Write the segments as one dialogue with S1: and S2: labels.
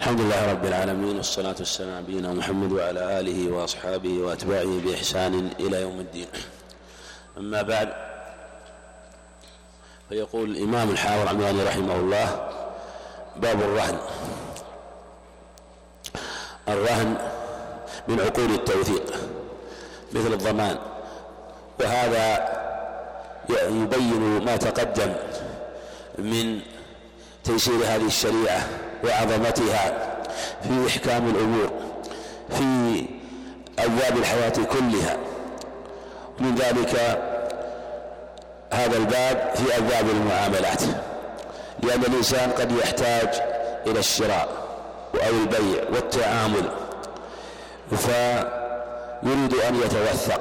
S1: الحمد لله رب العالمين والصلاة والسلام على نبينا محمد وعلى آله وأصحابه وأتباعه بإحسان إلى يوم الدين. أما بعد فيقول الإمام الحافظ عمياني رحمه الله باب الرهن. الرهن من عقول التوثيق مثل الضمان وهذا يبين ما تقدم من تيسير هذه الشريعة وعظمتها في إحكام الأمور في أبواب الحياة كلها. من ذلك هذا الباب في أبواب المعاملات لأن الإنسان قد يحتاج إلى الشراء أو البيع والتعامل فيريد أن يتوثق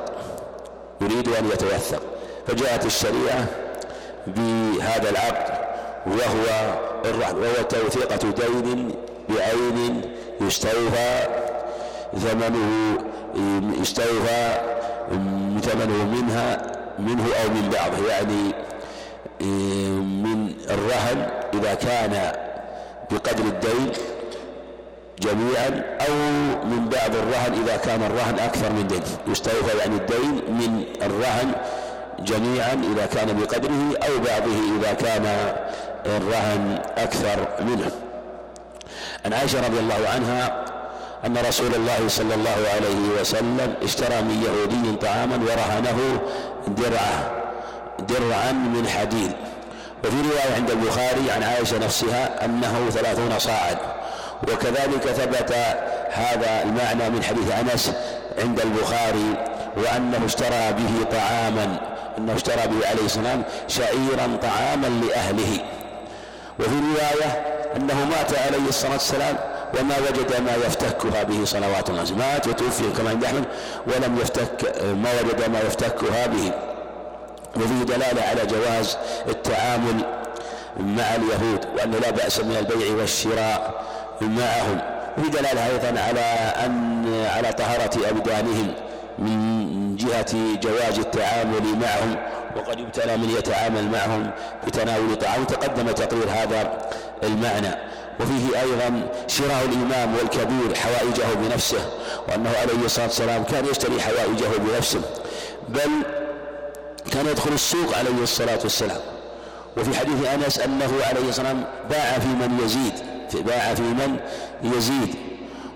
S1: يريد أن يتوثق. فجاءت الشريعة بهذا العقد وهو وهو توثيقة دين بعين يستوفى ثمنه يستوفى ثمنه منها منه أو من بعضه يعني من الرهن إذا كان بقدر الدين جميعا أو من بعض الرهن إذا كان الرهن أكثر من دين. يستوفى يعني الدين من الرهن جميعا إذا كان بقدره أو بعضه إذا كان الرهن أكثر منه. عن عائشة رضي الله عنها أن رسول الله صلى الله عليه وسلم اشترى من يهودي طعاما ورهنه درعه درعا من حديد. وفي رواية عند البخاري عن عائشة نفسها أنه ثلاثون صاعا وكذلك ثبت هذا المعنى من حديث أنس عند البخاري وأنه اشترى به طعاما أنه اشترى به عليه السلام شعيرا طعاما لأهله. وفي رواية أنه مات عليه الصلاة والسلام وما وجد ما يفتكها به صلوات الله مات وتوفي كما عند أحمد ولم يفتك ما وجد ما يفتكها به وفيه دلالة على جواز التعامل مع اليهود وأنه لا بأس من البيع والشراء معهم. وفي دلالة أيضا على أن على طهارة أبدانهم من جهة جواز التعامل معهم وقد يبتلى من يتعامل معهم بتناول طعام. تقدم تقرير هذا المعنى. وفيه أيضا شراء الإمام والكبير حوائجه بنفسه وأنه عليه الصلاة والسلام كان يشتري حوائجه بنفسه بل كان يدخل السوق عليه الصلاة والسلام. وفي حديث أنس أنه عليه الصلاة والسلام باع في من يزيد باع في من يزيد.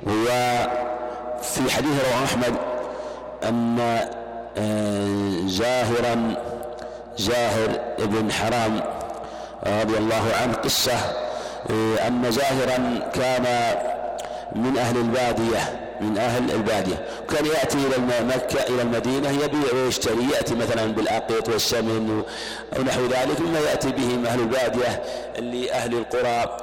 S1: وفي حديث رواه أحمد أن آه، زاهرا زاهر بن حرام رضي الله عنه قصة. أن زاهرا كان من أهل البادية من أهل البادية. كان يأتي إلى مكة إلى المدينة يبيع ويشتري يأتي مثلا بالأقيط والسمن أو نحو ذلك مما يأتي به أهل البادية لأهل القرى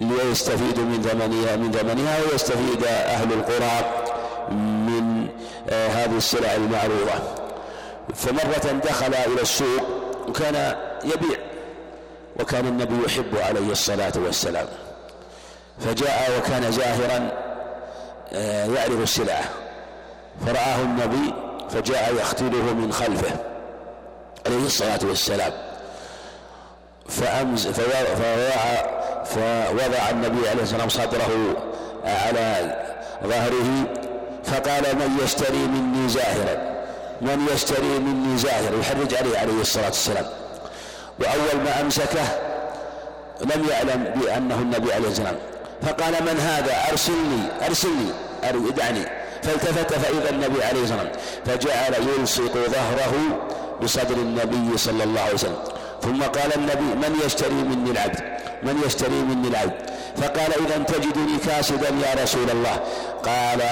S1: ليستفيدوا من ثمنها من ثمنها ويستفيد أهل القرى من آه، هذه السلع المعروضة. فمرة دخل إلى السوق وكان يبيع وكان النبي يحب عليه الصلاة والسلام. فجاء وكان زاهرا آه، يعرف السلعة فرآه النبي فجاء يختله من خلفه عليه الصلاة والسلام. فأمز فوضع فوضع النبي عليه الصلاة والسلام صدره على ظهره فقال من يشتري مني زاهرا من يشتري مني زاهرا يحرج عليه عليه الصلاة والسلام. وأول ما أمسكه لم يعلم بأنه النبي عليه السلام فقال من هذا؟ أرسلني أرسلني ادعني. فالتفت فإذا النبي عليه والسلام. فجعل يلصق ظهره بصدر النبي صلى الله عليه وسلم. ثم قال النبي من يشتري مني العبد؟ من يشتري مني العبد؟ فقال إذا تجدني كاسدا يا رسول الله. قال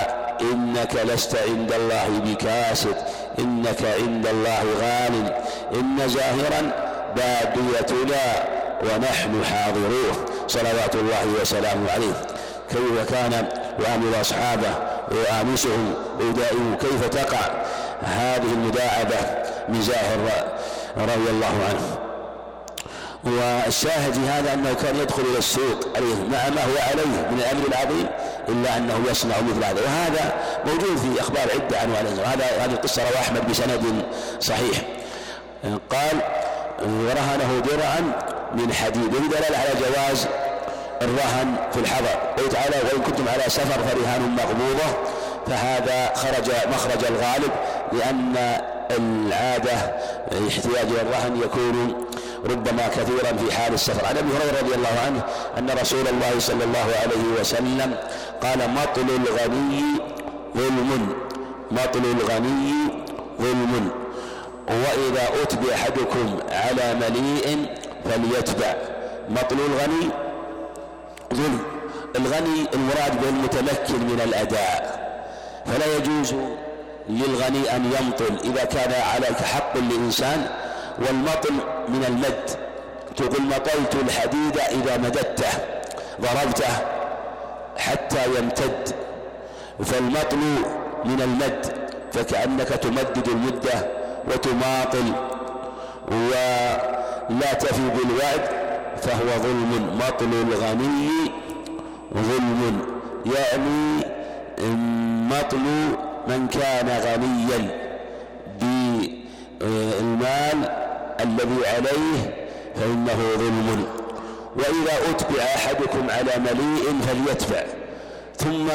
S1: إنك لست عند الله بكاسد إنك عند الله غال إن زاهرا باديتنا ونحن حاضروه. صلوات الله وسلامه عليه. كيف كان؟ يعامل أصحابه ويآنسهم ويدائم كيف تقع؟ هذه المداعبة من زاهر رضي الله عنه. والشاهد في هذا أنه كان يدخل إلى السوق عليه مع ما هو عليه من الأمر العظيم إلا أنه يصنع مثل هذا. وهذا موجود في أخبار عدة عن هذا هذه القصة رواه أحمد بسند صحيح. قال ورهنه درعا من حديد. وفي دلالة على جواز الرهن في الحضر. قال تعالى وإن كنتم على سفر فرهان مقبوضة فهذا خرج مخرج الغالب لأن العادة احتياج الرهن يكون ربما كثيرا في حال السفر. عن أبي هريرة رضي الله عنه أن رسول الله صلى الله عليه وسلم قال مطل الغني ظلم مطل الغني ظلم. وإذا أتبع أحدكم على مليء فليتبع. مطل الغني ظلم. الغني المراد به المتمكن من الأداء. فلا يجوز للغني أن يمطل. إذا كان عليك حق لانسان والمطل من المد. تقول مطلت الحديد إذا مددته. ضربته حتى يمتد. فالمطل من المد فكأنك تمدد المدة وتماطل. ولا تفي بالوعد فهو ظلم. مطل الغني ظلم. يعني مطل من كان غنيا. بالمال الذي عليه فإنه ظلم. وإذا أتبع أحدكم على مليء فليتبع. ثم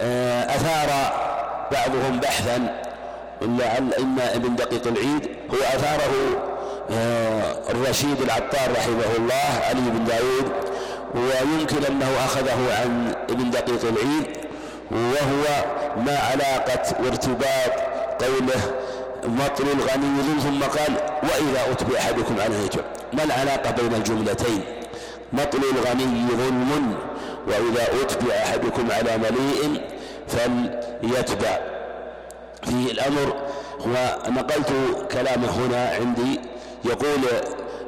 S1: آه، أثار بعضهم بحثا لعل إن ابن دقيق العيد هو أثاره آه، الرشيد العطار رحمه الله علي بن داود ويمكن أنه أخذه عن ابن دقيق العيد وهو ما علاقة وارتباط قوله مطر الغني ثم قال وإذا أتبع أحدكم على هجر. ما العلاقة بين الجملتين؟ مطل الغني ظلم وإذا أتبع أحدكم على مليء فليتبع. في الأمر ونقلت كلامه هنا عندي. يقول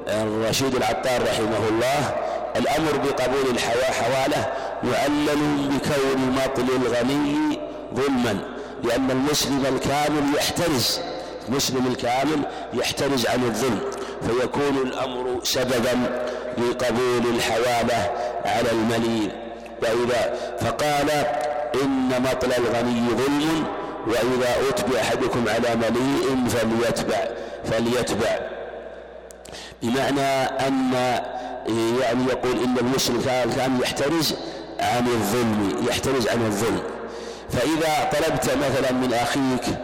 S1: الرشيد العطار رحمه الله الأمر بقبول الحياة حواله معلل بكون مطل الغني ظلما لأن المسلم الكامل يحترز. مسلم الكامل يحترز عن الظلم فيكون الأمر سببا لقبول الحوالة على المليء وإذا فقال إن مطل الغني ظلم وإذا أتبع أحدكم على مليء فليتبع فليتبع. بمعنى أن يعني يقول إن المسلم كان يحترز عن الظلم يحترز عن الظلم. فإذا طلبت مثلا من أخيك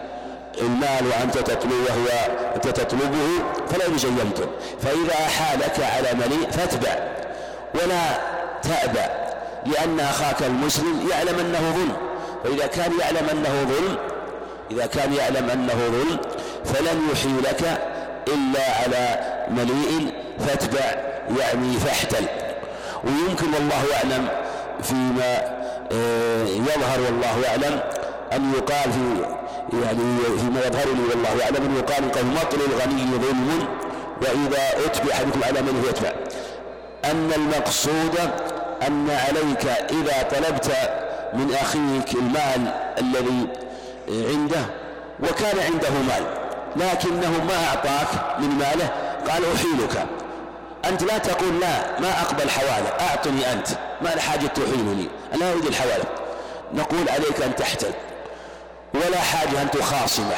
S1: المال وأنت تطلب وهو أنت تطلبه فلا يمطر فإذا حالك على مليء فاتبع ولا تأبى لأن أخاك المسلم يعلم أنه ظلم. فإذا كان يعلم أنه ظلم إذا كان يعلم أنه ظلم فلن يحيلك إلا على مليء فاتبع يعني فاحتل. ويمكن والله أعلم فيما آه، يظهر والله أعلم أن يقال في يعني فيما يظهر لي والله أعلم أن يقال قد مطل الغني ظلم وإذا أتبع أحدكم على من يتبع أن المقصود أن عليك إذا طلبت من أخيك المال الذي عنده وكان عنده مال لكنه ما أعطاك من ماله قال أحيلك. أنت لا تقول لا ما أقبل حوالة أعطني أنت ما لحاجة تحيلني؟ أنا أريد الحوالة نقول عليك أن تحتل. ولا حاجة أن تخاصمه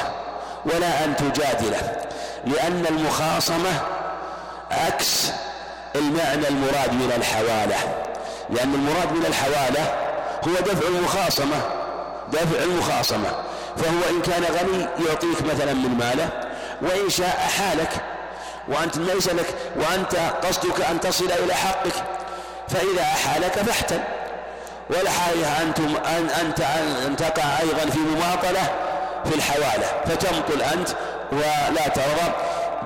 S1: ولا أن تجادله لأن المخاصمة عكس المعنى المراد من الحوالة. لأن المراد من الحوالة هو دفع المخاصمة دفع المخاصمة. فهو إن كان غني يعطيك مثلا من ماله وإن شاء حالك وأنت ليس لك وأنت قصدك أن تصل إلى حقك فإذا أحالك فاحتل. ولا حاجة أنتم أن أن تقع أيضا في مماطلة في الحوالة فتمطل أنت ولا ترضى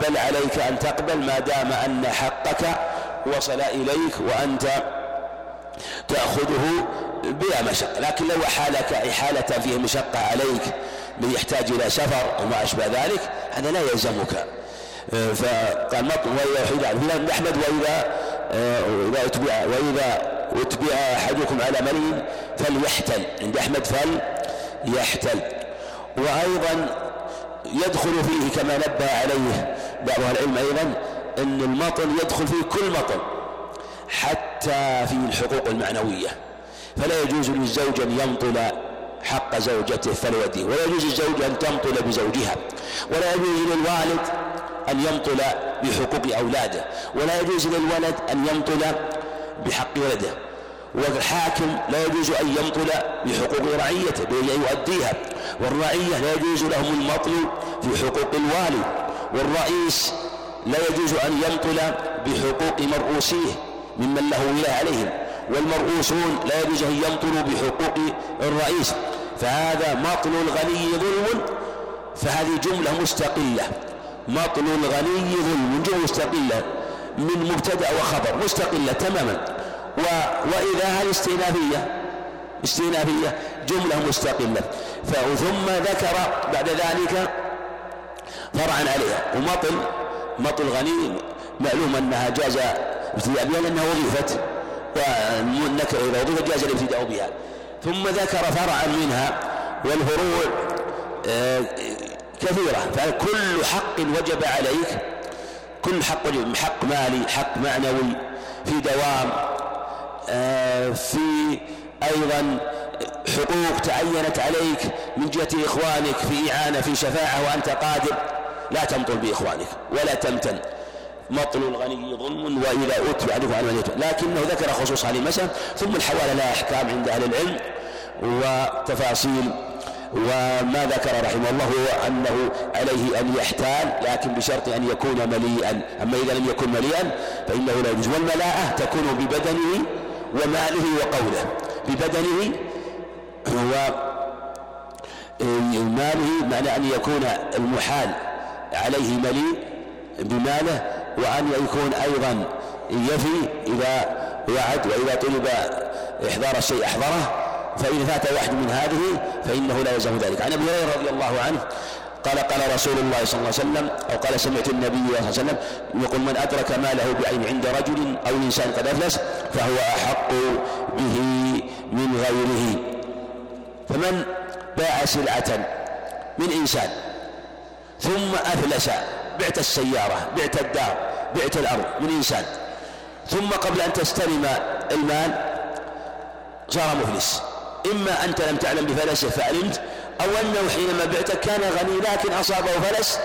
S1: بل عليك أن تقبل ما دام أن حقك وصل إليك وأنت تأخذه بلا مشقة. لكن لو حالك إحالة فيه مشقة عليك من يحتاج إلى سفر وما أشبه ذلك هذا لا يلزمك. فقال مطل وإذا أحمد وإذا أتبع وإذا أتبع أحدكم على مريم فليحتل. عند أحمد فليحتل وأيضا يدخل فيه كما نبه عليه بعض العلم أيضا أن المطل يدخل فيه كل مطل حتى في الحقوق المعنوية. فلا يجوز للزوج أن يمطل حق زوجته فلوديه ولا يجوز للزوج أن تمطل بزوجها ولا يجوز للوالد أن يمطل بحقوق أولاده ولا يجوز للولد أن يمطل بحق ولده. والحاكم لا يجوز أن يمطل بحقوق رعيته بأن يؤديها. والرعية لا يجوز لهم المطل في حقوق الوالي والرئيس لا يجوز أن يمطل بحقوق مرؤوسيه ممن له ولاية عليهم. والمرؤوسون لا يجوز أن يمطلوا بحقوق الرئيس. فهذا مطل الغني ظلم فهذه جملة مستقلة. مطل الغني ظلم جملة مستقلة. من مبتدأ وخبر مستقلة تماما. و... وإذا هذه استئنافية؟ استئنافية جملة مستقلة. ثم ذكر بعد ذلك فرعا عليها. ومطل مطل غني معلوم أنها جاز ابتداء بها لأنها وظيفة. والنكرة إذا وظيفة جاز الابتداء بها. ثم ذكر فرعا منها والفروع آه، كثيرة. فكل حق وجب عليك كل حق وجب حق مالي حق معنوي في دوام آه، في أيضا حقوق تعينت عليك من جهة إخوانك في إعانة في شفاعة وأنت قادر. لا تمطل بإخوانك ولا تمتن. مطل الغني ظلم وإذا أتبع عنه عن من لكنه ذكر خصوص هذه المسألة ثم الحوالة لها أحكام عند أهل العلم وتفاصيل وما ذكر رحمه الله هو أنه عليه أن يحتال لكن بشرط أن يكون مليئا. أما إذا لم يكن مليئا فإنه لا يجوز. والملاءة تكون ببدنه وماله وقوله. ببدنه وماله معنى أن يكون المحال عليه مليء بماله وأن يكون أيضا يفي إذا وعد وإذا طلب إحضار الشيء أحضره. فإن فات واحد من هذه فإنه لا يلزم ذلك. عن أبي هريرة رضي الله عنه قال قال رسول الله صلى الله عليه وسلم أو قال سمعت النبي صلى الله عليه وسلم يقول من أدرك ماله بعين عند رجل أو إنسان قد أفلس فهو أحق به من غيره. فمن باع سلعة من إنسان ثم أفلس بعت السيارة بعت الدار بعت الأرض من إنسان ثم قبل أن تستلم المال صار مفلس. إما أنت لم تعلم بفلسه فعلمت أو أنه حينما بعته كان غني لكن أصابه فلس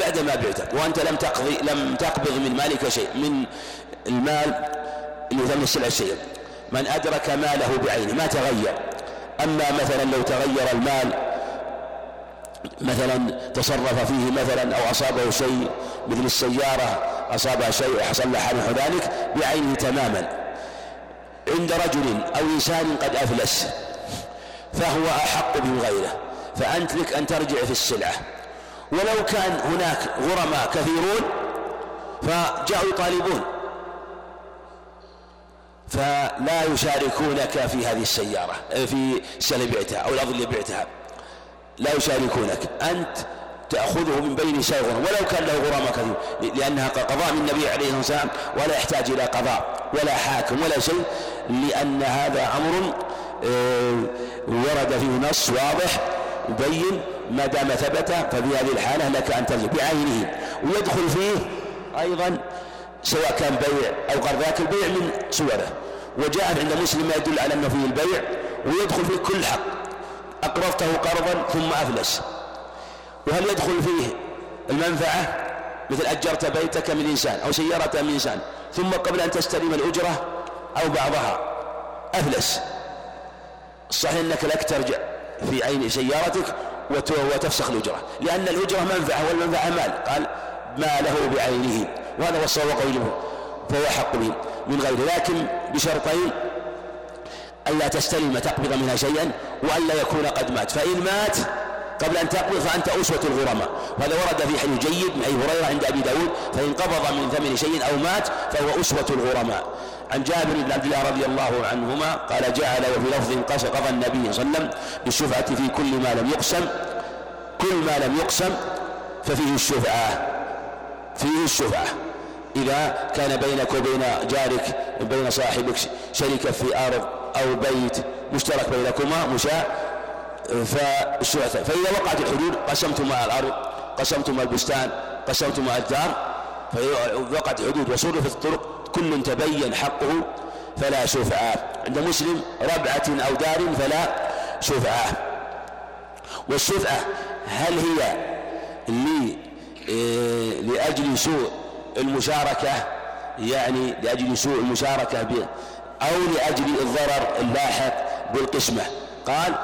S1: بعدما بعته وأنت لم تقضي لم تقبض من مالك شيء من المال اللي ثمن السلع الشيء من أدرك ماله بعينه ما تغير. أما مثلا لو تغير المال مثلا تصرف فيه مثلا أو أصابه شيء مثل السيارة أصابها شيء وحصل له حال ذلك بعينه تماما. عند رجل أو إنسان قد أفلس فهو أحق من غيره فأنت لك أن ترجع في السلعة. ولو كان هناك غرماء كثيرون فجاءوا يطالبون فلا يشاركونك في هذه السيارة في السنة بعتها أو الأرض اللي بعتها لا يشاركونك. أنت تأخذه من بين شيء ولو كان له غرامة كثير لأنها قضاء من النبي عليه الصلاة والسلام ولا يحتاج إلى قضاء ولا حاكم ولا شيء لأن هذا أمر آه، ورد فيه نص واضح يبين ما دام ثبت ففي هذه الحالة لك أن ترجع بعينه ويدخل فيه أيضا سواء كان بيع أو غير ذاك البيع من صوره وجاء عند مسلم ما يدل على أنه فيه البيع ويدخل فيه كل حق. أقرضته قرضا ثم أفلس. وهل يدخل فيه المنفعة؟ مثل أجرت بيتك من إنسان أو سيارة من إنسان ثم قبل أن تستلم الأجرة أو بعضها. أفلس. الصحيح أنك لك ترجع في عين سيارتك وتفسخ الأجرة لأن الأجرة منفعة والمنفعة مال. قال ما له بعينه. وهذا هو الصواب قوله فهو حق به من غيره. لكن بشرطين ألا تستلم تقبض منها شيئا وألا يكون قد مات. فإن مات قبل أن تقبض فأنت أسوة الغرماء وهذا ورد في حديث جيد من أبي هريرة عند أبي داود فإن قبض من ثمن شيء أو مات فهو أسوة الغرماء عن جابر بن عبد الله رضي الله عنهما قال جعل وفي لفظ قضى النبي صلى الله عليه وسلم بالشفعة في كل ما لم يقسم كل ما لم يقسم ففيه الشفعة فيه الشفعة. إذا كان بينك وبين جارك بين صاحبك شركة في أرض أو بيت مشترك بينكما مشاع فالشفعة فإذا وقعت الحدود قسمتما الأرض قسمتما البستان قسمتما الدار فوقعت الحدود وصرفت الطرق كل تبين حقه فلا شفعة عند مسلم ربعة أو دار فلا شفعة والشفعة هل هي إيه، لأجل سوء المشاركة؟ يعني لأجل سوء المشاركة أو لأجل الضرر اللاحق بالقسمة؟ قال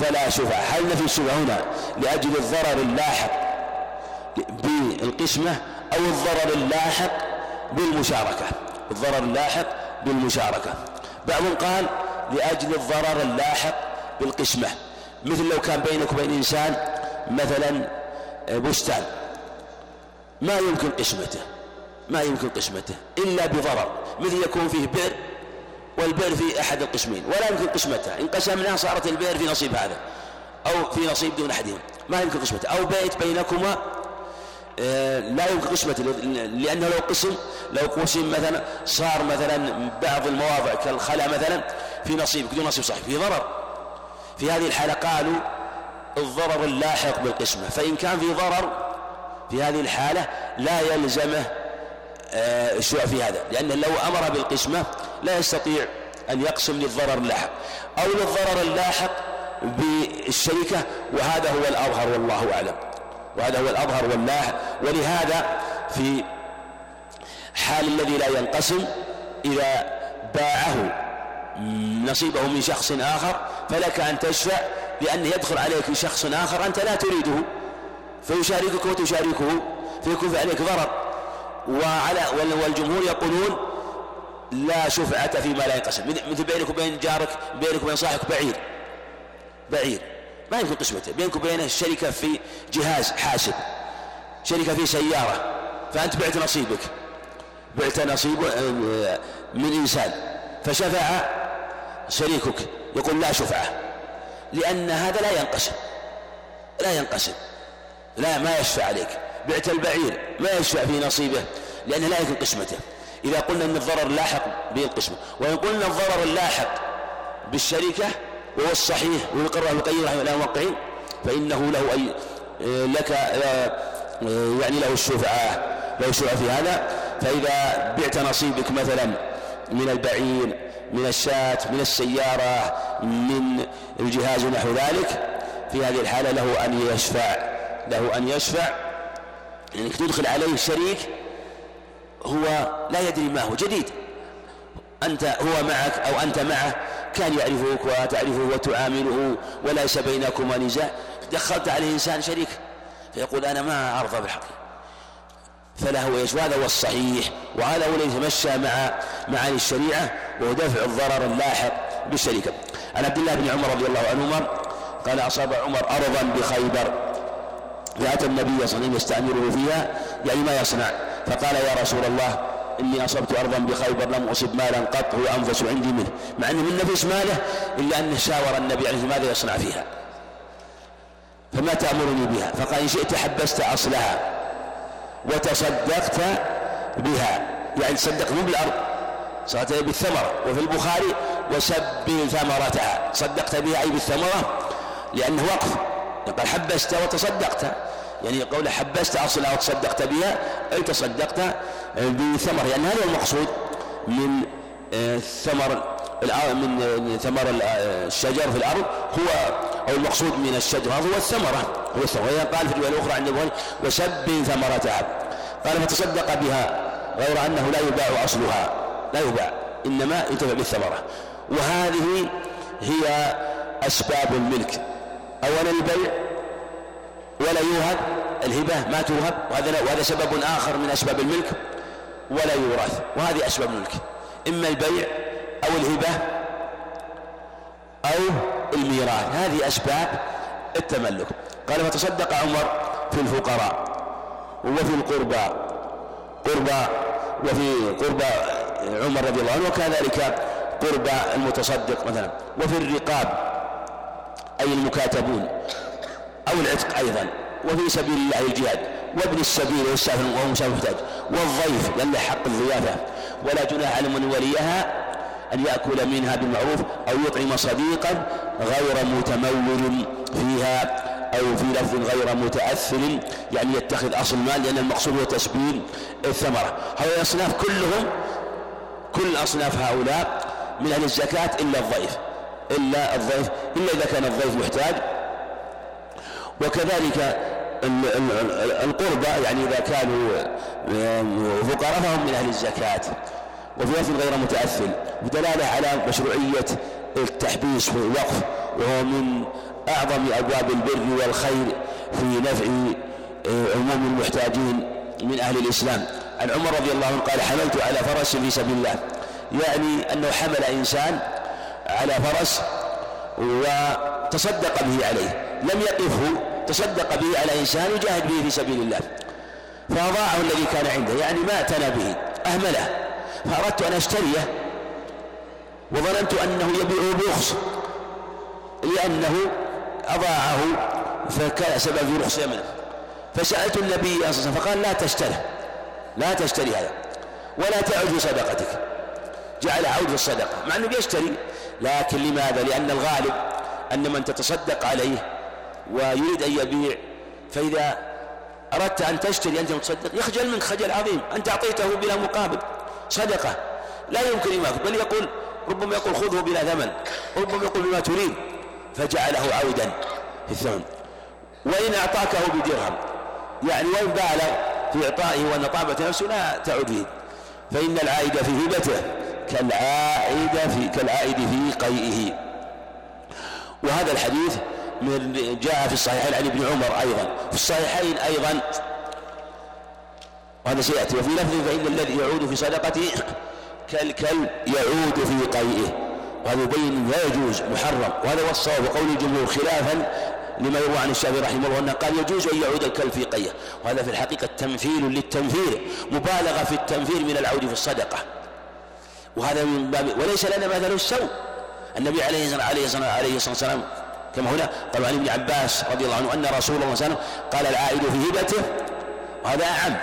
S1: فلا شفعة هل نفي الشفعة هنا لأجل الضرر اللاحق بالقسمة أو الضرر اللاحق بالمشاركة؟ الضرر اللاحق بالمشاركة. بعضهم قال لأجل الضرر اللاحق بالقسمة. مثل لو كان بينك وبين إنسان مثلا بستان. ما يمكن قسمته. ما يمكن قسمته إلا بضرر. مثل يكون فيه بئر والبئر في أحد القسمين ولا يمكن قسمته إن قسمناه صارت البئر في نصيب هذا أو في نصيب دون أحدهم ما يمكن قسمته أو بيت بينكما آه، لا يمكن قسمته لأنه لو قسم لو قسم مثلا صار مثلا بعض المواضع كالخلا مثلا في نصيب دون نصيب صحيح في ضرر. في هذه الحالة قالوا الضرر اللاحق بالقسمة فإن كان في ضرر في هذه الحالة لا يلزمه الشيوع في هذا. لأنه لو أمر بالقسمة لا يستطيع أن يقسم للضرر اللاحق. أو للضرر اللاحق بالشركة وهذا هو الأظهر والله أعلم. وهذا هو الأظهر والله. ولهذا في حال الذي لا ينقسم إذا باعه نصيبه من شخص آخر فلك أن تشفع لأنه يدخل عليك شخص آخر أنت لا تريده. فيشاركك وتشاركه فيكون عليك ضرر. وعلى والجمهور يقولون لا شفعة فيما لا ينقسم. مثل بينك وبين جارك بينك وبين صاحبك بعير. بعير. ما يمكن قسمته. بينك وبينه شركة في جهاز حاسب. شركة في سيارة. فأنت بعت نصيبك. بعت نصيب آه، من إنسان. فشفع شريكك. يقول لا شفعة. لأن هذا لا ينقسم. لا ينقسم. لا ما يشفع عليك. بعت البعير. ما يشفع في نصيبه لأنه لا يمكن قسمته. إذا قلنا أن الضرر لاحق بالقسمة وإن قلنا الضرر اللاحق بالشركة وهو الصحيح ويقره القيم رحمه الله الموقعين فإنه له أي لك يعني له الشفعة له الشفعة في هذا. فإذا بعت نصيبك مثلا من البعير من الشاة من السيارة من الجهاز ونحو ذلك في هذه الحالة له أن يشفع له أن يشفع يعني تدخل عليه شريك هو لا يدري ما هو جديد. أنت هو معك أو أنت معه كان يعرفك وتعرفه وتعامله وليس بينكما نزاع دخلت عليه إنسان شريك فيقول أنا ما أرضى بالحقيقة فله إيش؟ وهذا هو الصحيح وهذا هو الذي يتمشى مع معاني الشريعة وهو دفع الضرر اللاحق بالشركة عن عبد الله بن عمر رضي الله عنهما قال أصاب عمر أرضا بخيبر. فاتى النبي صلى الله عليه وسلم يستعمره فيها يعني ما يصنع. فقال يا رسول الله إني أصبت أرضا بخيبر لم أصب مالا قط هو أنفس عندي منه. مع أنه من نفس ماله إلا أنه شاور النبي عليه ماذا يصنع فيها؟ فما تأمرني بها؟ فقال إن شئت حبست أصلها وتصدقت بها. يعني تصدق مو بالأرض صارت بالثمرة. وفي البخاري وسب ثمرتها. صدقت بها أي بالثمرة؟ لأنه وقف. قال حبست وتصدقت. يعني قول حبست أصلها وتصدقت بها أي تصدقت بثمر. يعني هذا المقصود من آه، ثمر من ثمر الشجر في الأرض. هو أو المقصود من الشجرة هو الثمرة هو الثمرة. قال في الرواية الأخرى عند البخاري وسب ثمرتها قال فتصدق بها غير أنه لا يباع أصلها. لا يباع إنما ينتفع بالثمرة. وهذه هي أسباب الملك. أولا البيع ولا يوهب الهبة ما توهب وهذا, وهذا سبب آخر من أسباب الملك ولا يورث وهذه أسباب الملك. إما البيع أو الهبة أو الميراث هذه أسباب التملك. قال فتصدق عمر في الفقراء وفي القربى قربى وفي قربى عمر رضي الله عنه وكذلك قربى المتصدق مثلا وفي الرقاب أي المكاتبون. أو العتق أيضا. وفي سبيل الله الجهاد. وابن السبيل والسافر وهو مسافر محتاج. والضيف لأن حق الضيافة. ولا جناح على من وليها أن يأكل منها بالمعروف أو يطعم صديقا غير متمول فيها أو في لفظ غير متأثر. يعني يتخذ أصل مال لأن المقصود هو تسبيل الثمرة. هؤلاء الأصناف كلهم كل أصناف هؤلاء من أهل الزكاة إلا الضيف. إلا الضيف. إلا إذا كان الضيف محتاج. وكذلك القربى يعني إذا كانوا فقراء فهم من أهل الزكاة. وفي لفظ غير متأثل بدلالة على مشروعية التحبيس والوقف وهو من أعظم أبواب البر والخير في نفع آه، عموم المحتاجين من أهل الإسلام. عن عمر رضي الله عنه قال حملت على فرس في سبيل الله. يعني أنه حمل إنسان على فرس وتصدق به عليه. لم يقفه تصدق به على إنسان يجاهد به في سبيل الله. فأضاعه الذي كان عنده. يعني ما اعتنى به. أهمله. فأردت أن أشتريه. وظننت أنه يبيعه برخص لأنه أضاعه. فكان سبب في رخص منه فسألت النبي صلى الله عليه وسلم فقال لا تشتره لا تشتري هذا. ولا تعد في صدقتك. جعل عود في الصدقة. مع أنه بيشتري. لكن لماذا؟ لأن الغالب أن من تتصدق عليه ويريد أن يبيع. فإذا أردت أن تشتري أنت متصدق. يخجل منك خجل عظيم. أنت أعطيته بلا مقابل. صدقة. لا يمكن يماثل. بل يقول ربما يقول خذه بلا ثمن. ربما يقول بما تريد. فجعله عودا في الثمن. وإن أعطاكه بدرهم. يعني وإن بالغ في إعطائه وأن طابة نفسه لا تعود فيه فإن العائد في هبته كالعائد في كالعائد في قيئه. وهذا الحديث من جاء في الصحيحين عن ابن عمر أيضا. في الصحيحين أيضا. وهذا سيأتي. وفي لفظ فإن الذي يعود في صدقته كالكلب يعود في قيئه وهذا يبين لا يجوز محرم. وهذا هو الصواب. وقول الجمهور خلافا لما يروى عن الشافعي رحمه الله أنه قال يجوز أن يعود الكلب في قيه وهذا في الحقيقة تمثيل للتنفير مبالغة في التنفير من العود في الصدقة. وهذا من باب وليس لنا مثل السوء. النبي عليه الصلاة عليه عليه الصلاة والسلام كما هنا قال عن ابن عباس رضي الله عنه أن رسول الله صلى الله عليه وسلم قال العائد في هبته وهذا أعم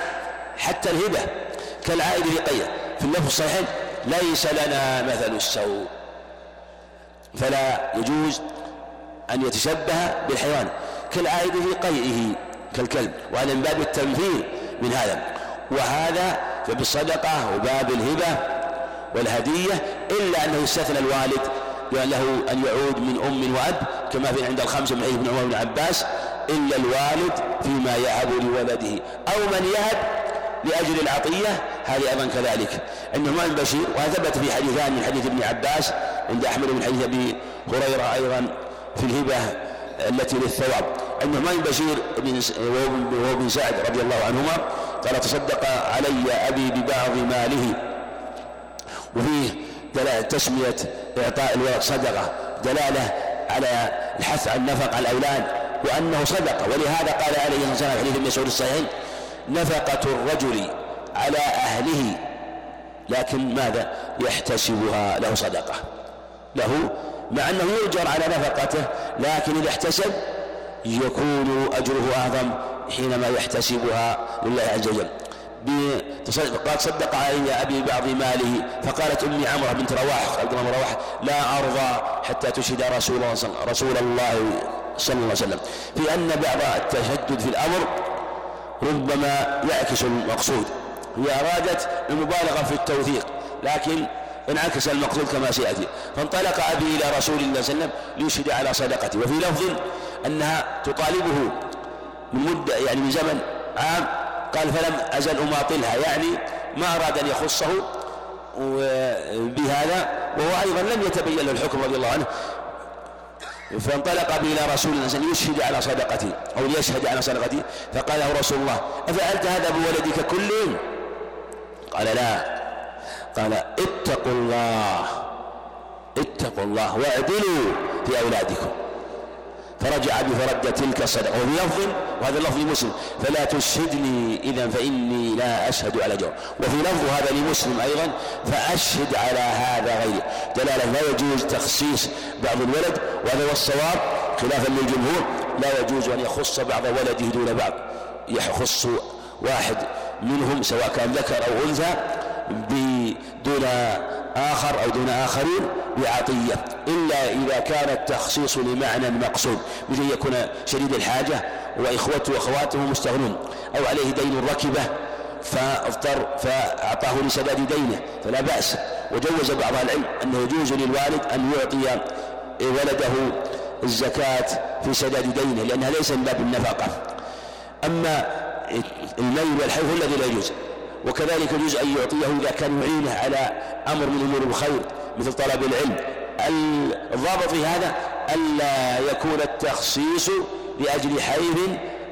S1: حتى الهبة كالعائد في قية. في اللفظ الصحيح ليس لنا مثل السوء فلا يجوز أن يتشبه بالحيوان كالعائد في قيئه كالكلب وهذا من باب التنفير من هذا. وهذا بالصدقة وباب الهبة والهدية إلا أنه استثنى الوالد له أن يعود من أم وأب كما في عند الخمسة من حديث ابن عمر بن عباس إلا الوالد فيما يهب لولده. أو من يهب لأجل العطية هذه أيضا كذلك. عند نعمان بشير وهذا ثبت في حديثان من حديث ابن عباس عند أحمد بن حديث أبي هريرة أيضا في الهبة التي للثواب. عند نعمان بشير وهو بن سعد رضي الله عنهما قال تصدق علي أبي ببعض ماله. وفيه دلالة تسمية إعطاء الولد صدقة دلالة على الحث عن نفق على الأولاد وأنه صدقة ولهذا قال عليه الصلاة والسلام حديث مسعود الصحيح نفقة الرجل على أهله لكن ماذا؟ يحتسبها له صدقة. له مع أنه يؤجر على نفقته لكن إذا احتسب يكون أجره أعظم حينما يحتسبها لله عز وجل. قال صدق علي أبي بعض ماله فقالت أمي عمرة بنت رواح عبد الله رواح لا أرضى حتى تشهد رسول الله رسول الله صلى الله عليه وسلم. في أن بعض التشدد في الأمر ربما يعكس المقصود. هي أرادت المبالغة في التوثيق لكن انعكس المقصود كما سيأتي. فانطلق أبي إلى رسول الله صلى الله عليه وسلم ليشهد على صدقته. وفي لفظ أنها تطالبه من مدة يعني من زمن عام قال فلم أزل أماطلها يعني ما أراد أن يخصه بهذا وهو أيضا لم يتبين له الحكم رضي الله عنه. فانطلق به إلى رسول الله ليشهد على صدقتي أو ليشهد على صدقتي. فقال له رسول الله أفعلت هذا بولدك كلهم؟ قال لا. قال اتقوا الله اتقوا الله واعدلوا في أولادكم. فرجع بفرد تلك الصدقة. وفي لفظ وهذا اللفظ لمسلم. فلا تشهدني إذا فإني لا أشهد على جور وفي لفظ هذا لمسلم أيضا فأشهد على هذا غيري. دلالة لا يجوز تخصيص بعض الولد وهذا هو الصواب. خلافا للجمهور لا يجوز أن يخص بعض ولده دون بعض. يخص واحد منهم سواء كان ذكر أو أنثى دون آخر أو دون آخرين بعطية إلا إذا كان التخصيص لمعنى مقصود مثل يكون شديد الحاجة وإخوته وأخواته مستغنون أو عليه دين ركبة فاضطر فأعطاه لسداد دينه فلا بأس. وجوز بعض العلم أنه يجوز للوالد أن يعطي ولده الزكاة في سداد دينه لأنها ليس من باب النفقة. أما الميل والحي الذي لا يجوز. وكذلك يجوز أن يعطيه إذا كان يعينه على أمر من أمور الخير مثل طلب العلم. الضابط في هذا ألا يكون التخصيص لأجل حيث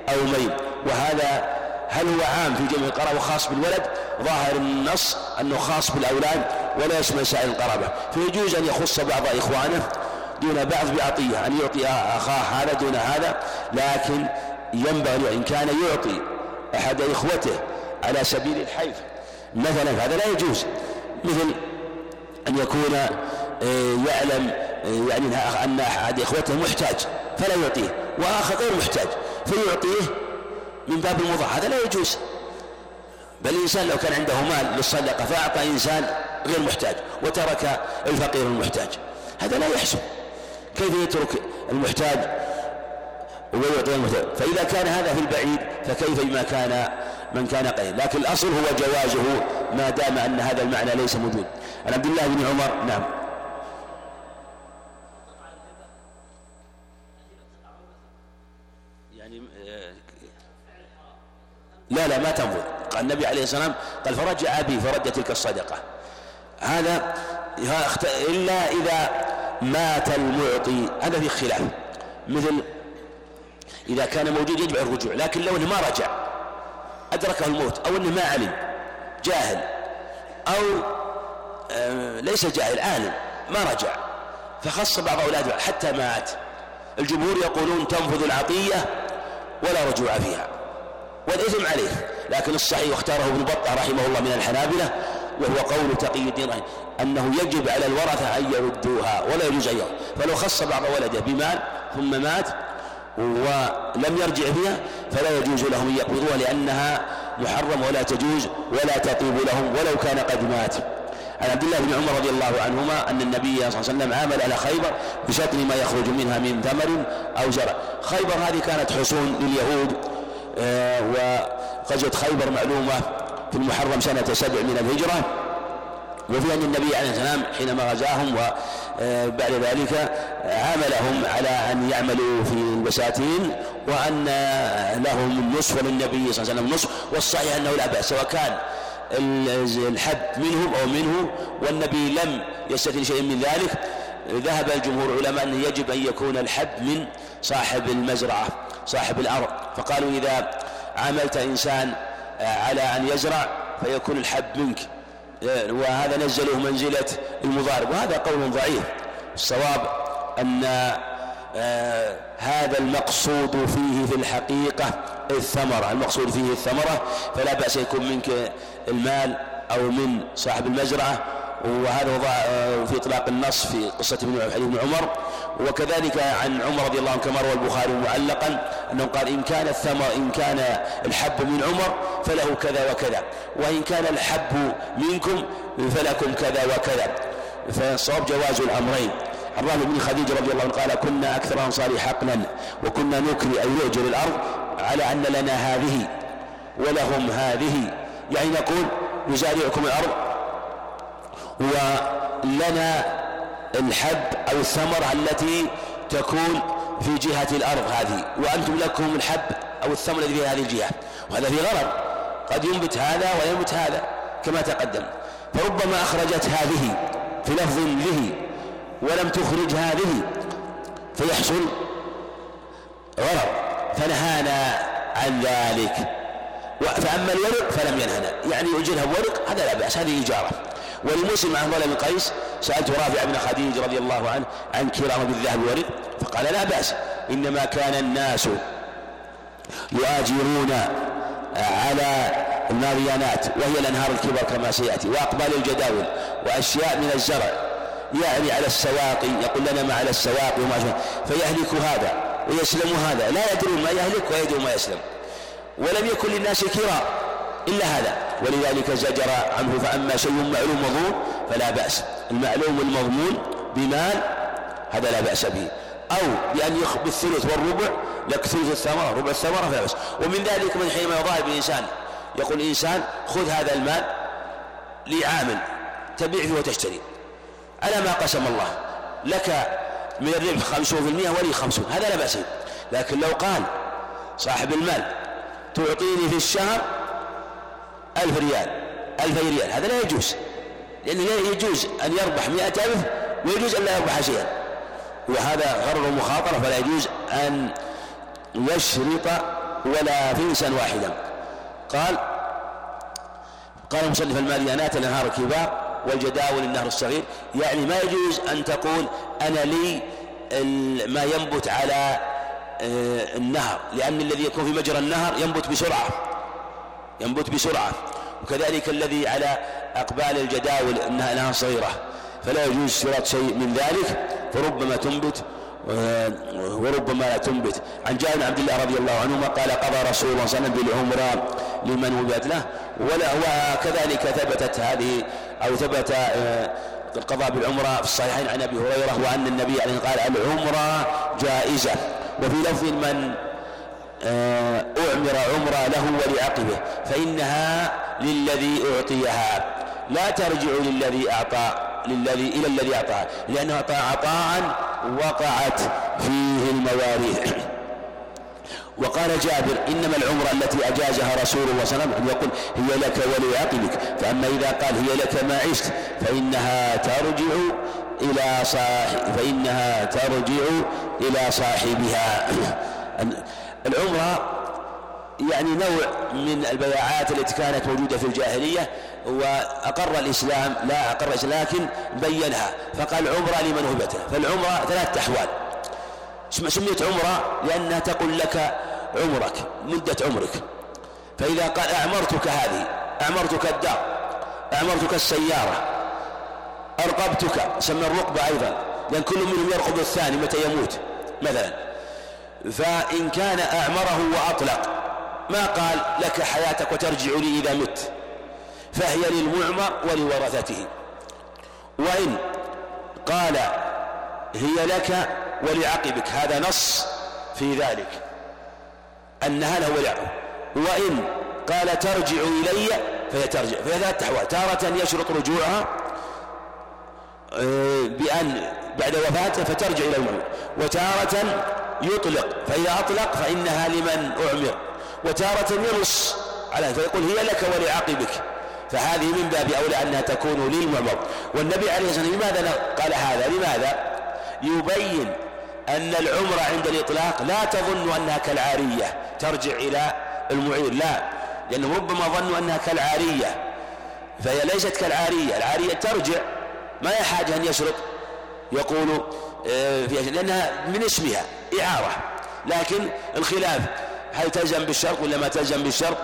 S1: أو ميل وهذا هل هو عام في جميع القرابة وخاص بالولد؟ ظاهر النص أنه خاص بالأولاد ولا يشمل سائر القرابة فيجوز أن يخص بعض إخوانه دون بعض بعطية أن يعطي أخاه هذا دون هذا لكن ينبغي إن كان يعطي أحد إخوته على سبيل الحيف مثلا هذا لا يجوز. مثل أن يكون آه، يعلم آه، يعني أن أحد إخوته محتاج فلا يعطيه. وآخر غير محتاج فيعطيه من باب المضاع هذا لا يجوز. بل الإنسان لو كان عنده مال للصدقة فأعطى إنسان غير محتاج وترك الفقير المحتاج. هذا لا يحسن كيف يترك المحتاج ويعطي المحتاج؟ فإذا كان هذا في البعيد فكيف بما كان من كان قليل لكن الأصل هو جوازه ما دام أن هذا المعنى ليس موجود. عن عبد الله بن عمر نعم. يعني آه، لا لا ما تنفذ قال النبي عليه الصلاة والسلام قال فرجع أبي فرد تلك الصدقة. هذا إلا إذا مات المعطي. هذا في خلاف. مثل إذا كان موجود يجب الرجوع لكن لو أنه ما رجع. أدركه الموت أو أنه ما علم جاهل أو آه، ليس جاهل عالم ما رجع. فخص بعض أولاده حتى مات. الجمهور يقولون تنفذ العطية ولا رجوع فيها والإثم عليه. لكن الصحيح واختاره ابن بطة رحمه الله من الحنابلة وهو قول تقي الدين أنه يجب على الورثة أن يردوها ولا يجوز أن فلو خص بعض ولده بمال ثم مات ولم يرجع فيها فلا يجوز لهم أن يقبضوها لأنها محرمة ولا تجوز ولا تطيب لهم ولو كان قد مات. عن عبد الله بن عمر رضي الله عنهما أن النبي صلى الله عليه وسلم عامل على خيبر بشطر ما يخرج منها من ثمر أو زرع. خيبر هذه كانت حصون لليهود آه، وغزوة خيبر معلومة في المحرم سنة سبع من الهجرة وفي أن النبي عليه السلام حينما غزاهم وبعد ذلك عاملهم على أن يعملوا في البساتين وأن لهم النصف وللنبي صلى الله عليه وسلم النصف والصحيح أنه لا بأس سواء كان الحب منهم أو منه والنبي لم يستثن شيء من ذلك ذهب الجمهور العلماء أنه يجب أن يكون الحب من صاحب المزرعة صاحب الأرض فقالوا إذا عاملت إنسان على أن يزرع فيكون الحب منك. وهذا نزله منزلة المضارب وهذا قول ضعيف. الصواب أن آه هذا المقصود فيه في الحقيقة الثمرة. المقصود فيه الثمرة فلا بأس يكون منك المال أو من صاحب المزرعة وهذا وضع آه، في إطلاق النص في قصة ابن عمر. وكذلك عن عمر رضي الله عنه كما روى البخاري معلقا أنه قال إن كان الثمر إن كان الحب من عمر فله كذا وكذا وإن كان الحب منكم فلكم كذا وكذا. فالصواب جواز الأمرين. عن بن خديجة رضي الله عنه قال كنا أكثر أنصار حقنا وكنا نكري أي نؤجر الأرض على أن لنا هذه ولهم هذه. يعني نقول نزارعكم الأرض ولنا الحب أو الثمرة التي تكون في جهة الأرض هذه وأنتم لكم الحب أو الثمر الذي في هذه الجهة وهذا في غرض قد ينبت هذا وينبت هذا كما تقدم. فربما أخرجت هذه في لفظ له ولم تخرج هذه فيحصل غرض فنهانا عن ذلك. فأما الورق فلم ينهنا يعني يؤجرها بورق هذا لا بأس هذه إجارة. ولمسلم عن ظلم قيس سألت رافع بن خديج رضي الله عنه عن كرامة بالذهب والورق فقال لا بأس إنما كان الناس يؤاجرون على الماريانات وهي الأنهار الكبر كما سيأتي وأقبال الجداول وأشياء من الزرع يعني على السواقي يقول لنا ما على السواقي وما شاء فيهلك هذا ويسلم هذا لا يدرون ما يهلك ويدرون ما يسلم ولم يكن للناس كرام إلا هذا. ولذلك زجر عنه فأما شيء معلوم مضمون فلا بأس. المعلوم المضمون بمال هذا لا بأس به. أو بأن يخبي الثلث والربع لك ثلث الثمرة ربع الثمرة فلا بأس. ومن ذلك من حينما يضارب الإنسان. يقول الإنسان خذ هذا المال لعامل تبيع فيه وتشتري. على ما قسم الله لك من الربح خمسون في المئة ولي خمسون هذا لا بأس لكن لو قال صاحب المال تعطيني في الشهر ألف ريال ألف ريال هذا لا يجوز لأنه يجوز أن يربح مئة ألف ويجوز أن لا يربح شيئا. وهذا غرر مخاطرة فلا يجوز أن يشرط ولا فنسا واحدا. قال قال المصنف الماديانات الانهار الكبار والجداول النهر الصغير. يعني ما يجوز أن تقول أنا لي ما ينبت على آه، النهر لأن الذي يكون في مجرى النهر ينبت بسرعة. ينبت بسرعة وكذلك الذي على أقبال الجداول إنها انهار صغيرة فلا يجوز اشتراط شيء من ذلك فربما تنبت وربما لا تنبت. عن جابر بن عبد الله رضي الله عنهما قال قضى رسول الله صلى الله عليه وسلم بالعمرة لمن وبئت له ولا وكذلك ثبتت هذه أو ثبت آه، القضاء بالعمرة في الصحيحين عن أبي هريرة وأن النبي عليه قال العمرة جائزة. وفي لفظ من آه، أعمر عمرة له ولعقبه فإنها للذي أعطيها. لا ترجع للذي أعطى للذي إلى الذي أعطاها. لأنه أعطى عطاء وقعت فيه المواريث. وقال جابر إنما العمرة التي أجازها رسول الله صلى الله عليه وسلم يقول هي لك ولعقبك. فأما إذا قال هي لك ما عشت فإنها ترجع إلى صاحب فإنها ترجع إلى صاحبها. العمرة يعني نوع من البياعات التي كانت موجودة في الجاهلية وأقر الإسلام لا أقر الإسلام لكن بينها. فقال عمرة لمن هبته فالعمرة ثلاثة أحوال. سميت عمرة لأنها تقول لك عمرك مدة عمرك. فإذا قال أعمرتك هذه أعمرتك الدار أعمرتك السيارة أرقبتك سمى الرقبة أيضا لأن كل منهم يرقب الثاني متى يموت مثلا. فإن كان أعمره وأطلق ما قال لك حياتك وترجع لي إذا مت؟ فهي للمعمر ولورثته. وإن قال هي لك ولعقبك هذا نص في ذلك أنها له ولعقب وإن قال ترجع إلي فهي ترجع فهي ثلاث أحوال تارة يشرط رجوعها آه، بأن بعد وفاته فترجع إلى المعمر. وتارة يطلق فإذا أطلق فإنها لمن أعمر. وتارة ينص على فيقول هي لك ولعقبك فهذه من باب أولى أنها تكون للمعمر. والنبي عليه الصلاة والسلام لماذا قال هذا؟ لماذا؟ يبين أن العمرة عند الإطلاق لا تظن أنها كالعارية ترجع إلى المعير. لا لأنهم ربما ظنوا أنها كالعارية. فهي ليست كالعارية. العارية ترجع ما يحاج أن يشرط؟ يقول في لأنها من اسمها إعارة. لكن الخلاف هل تلزم بالشرط ولا ما تلزم بالشرط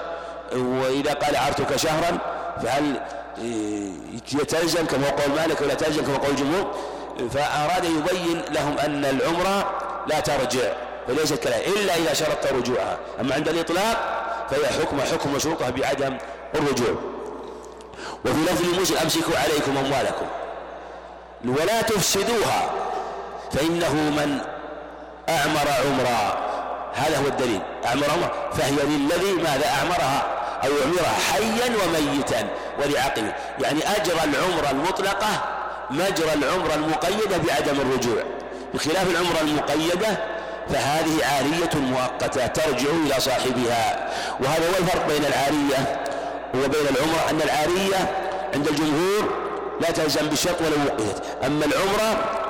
S1: وإذا قال عرتك شهرا فهل يتلزم كما قول مالك ولا تلزم كما قول الجمهور؟ فأراد يبين لهم أن العمرة لا ترجع وليست كذلك إلا إذا شرطت رجوعها. أما عند الإطلاق فهي حكم حكم مشروطها بعدم الرجوع. وفي لفظ المسلم أمسكوا عليكم أموالكم ولا تفسدوها. فإنه من أعمر عمرا. هذا هو الدليل. أعمر عمرا فهي للذي ماذا أعمرها؟ أو يعمرها حيا وميتا ولعقله. يعني أجرى العمرة المطلقة مجرى العمرة المقيدة بعدم الرجوع. بخلاف العمرة المقيدة فهذه عارية مؤقتة ترجع إلى صاحبها. وهذا هو الفرق بين العارية وبين العمرة أن العارية عند الجمهور لا تلزم بالشرط ولو وقفت أما العمرة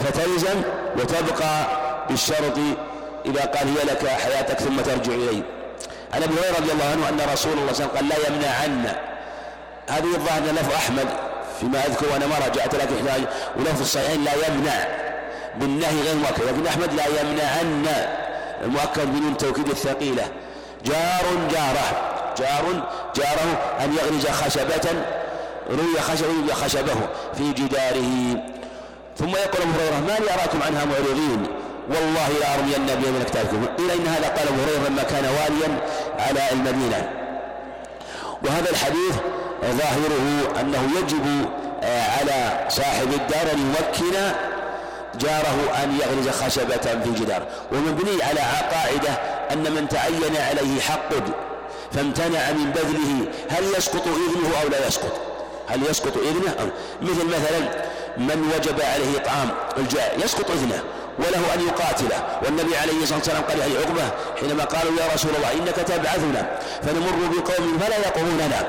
S1: فتلزم وتبقى بالشرط إذا قال هي لك حياتك ثم ترجع إليه. عن أبي هريرة رضي الله عنه أن رسول الله صلى الله عليه وسلم قال لا يمنعن. هذه الظاهر لفظ أحمد فيما أذكر وأنا ما رجعت لك احتاج ولفظ الصحيحين لا يمنع. بالنهي غير مؤكد لكن أحمد لا يمنعن. المؤكد بدون التوكيد الثقيلة. جار جاره جار جاره أن يغرز خشبة روي خشبه في جداره. ثم يقول أبو هريرة ما لي أراكم عنها معرضين؟ والله لا أرمين النبي من أكتافكم إلى إن هذا قال أبو هريرة لما كان واليا على المدينة. وهذا الحديث ظاهره أنه يجب آه، على صاحب الدار أن يمكن جاره أن يغرز خشبة في الجدار ومبني على قاعدة أن من تعين عليه حق فامتنع من بذله. هل يسقط إذنه أو لا يسقط؟ هل يسقط إذنه؟ أو مثل مثلا من وجب عليه إطعام الجائع يسقط إذنه وله أن يقاتله. والنبي عليه الصلاة والسلام قال لأبي عقبة حينما قالوا يا رسول الله إنك تبعثنا فنمر بقوم فلا يقومون لنا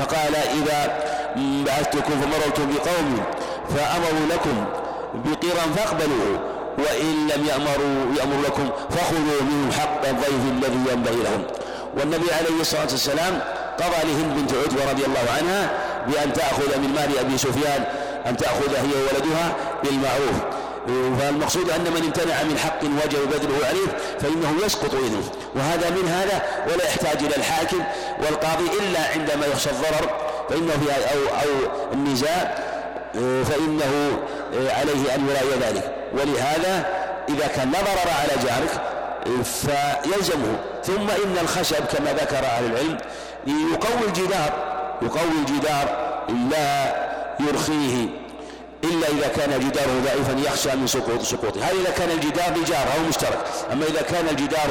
S1: فقال إذا بعثتكم فمررتم بقوم فأمروا لكم بقيرا فاقبلوه وإن لم يأمروا يأمر لكم فخذوا منهم حق الضيف الذي ينبغي لهم. والنبي عليه الصلاة والسلام قضى لهند بنت عتبة رضي الله عنها بأن تأخذ من مال أبي سفيان أن تأخذ هي وولدها بالمعروف. فالمقصود أن من امتنع من حق وجب بذله عليه فإنه يسقط إذنه وهذا من هذا ولا يحتاج إلى الحاكم والقاضي إلا عندما يخشى الضرر فإنه في أو أو النزاع فإنه عليه أن يراعي ذلك. ولهذا إذا كان لا ضرر على جارك فيلزمه. ثم إن الخشب كما ذكر أهل العلم يقوي الجدار يقوي الجدار لا يرخيه إلا إذا كان جداره ضعيفا يخشى من سقوط سقوطه. هذا إذا كان الجدار لجار أو مشترك. أما إذا كان الجدار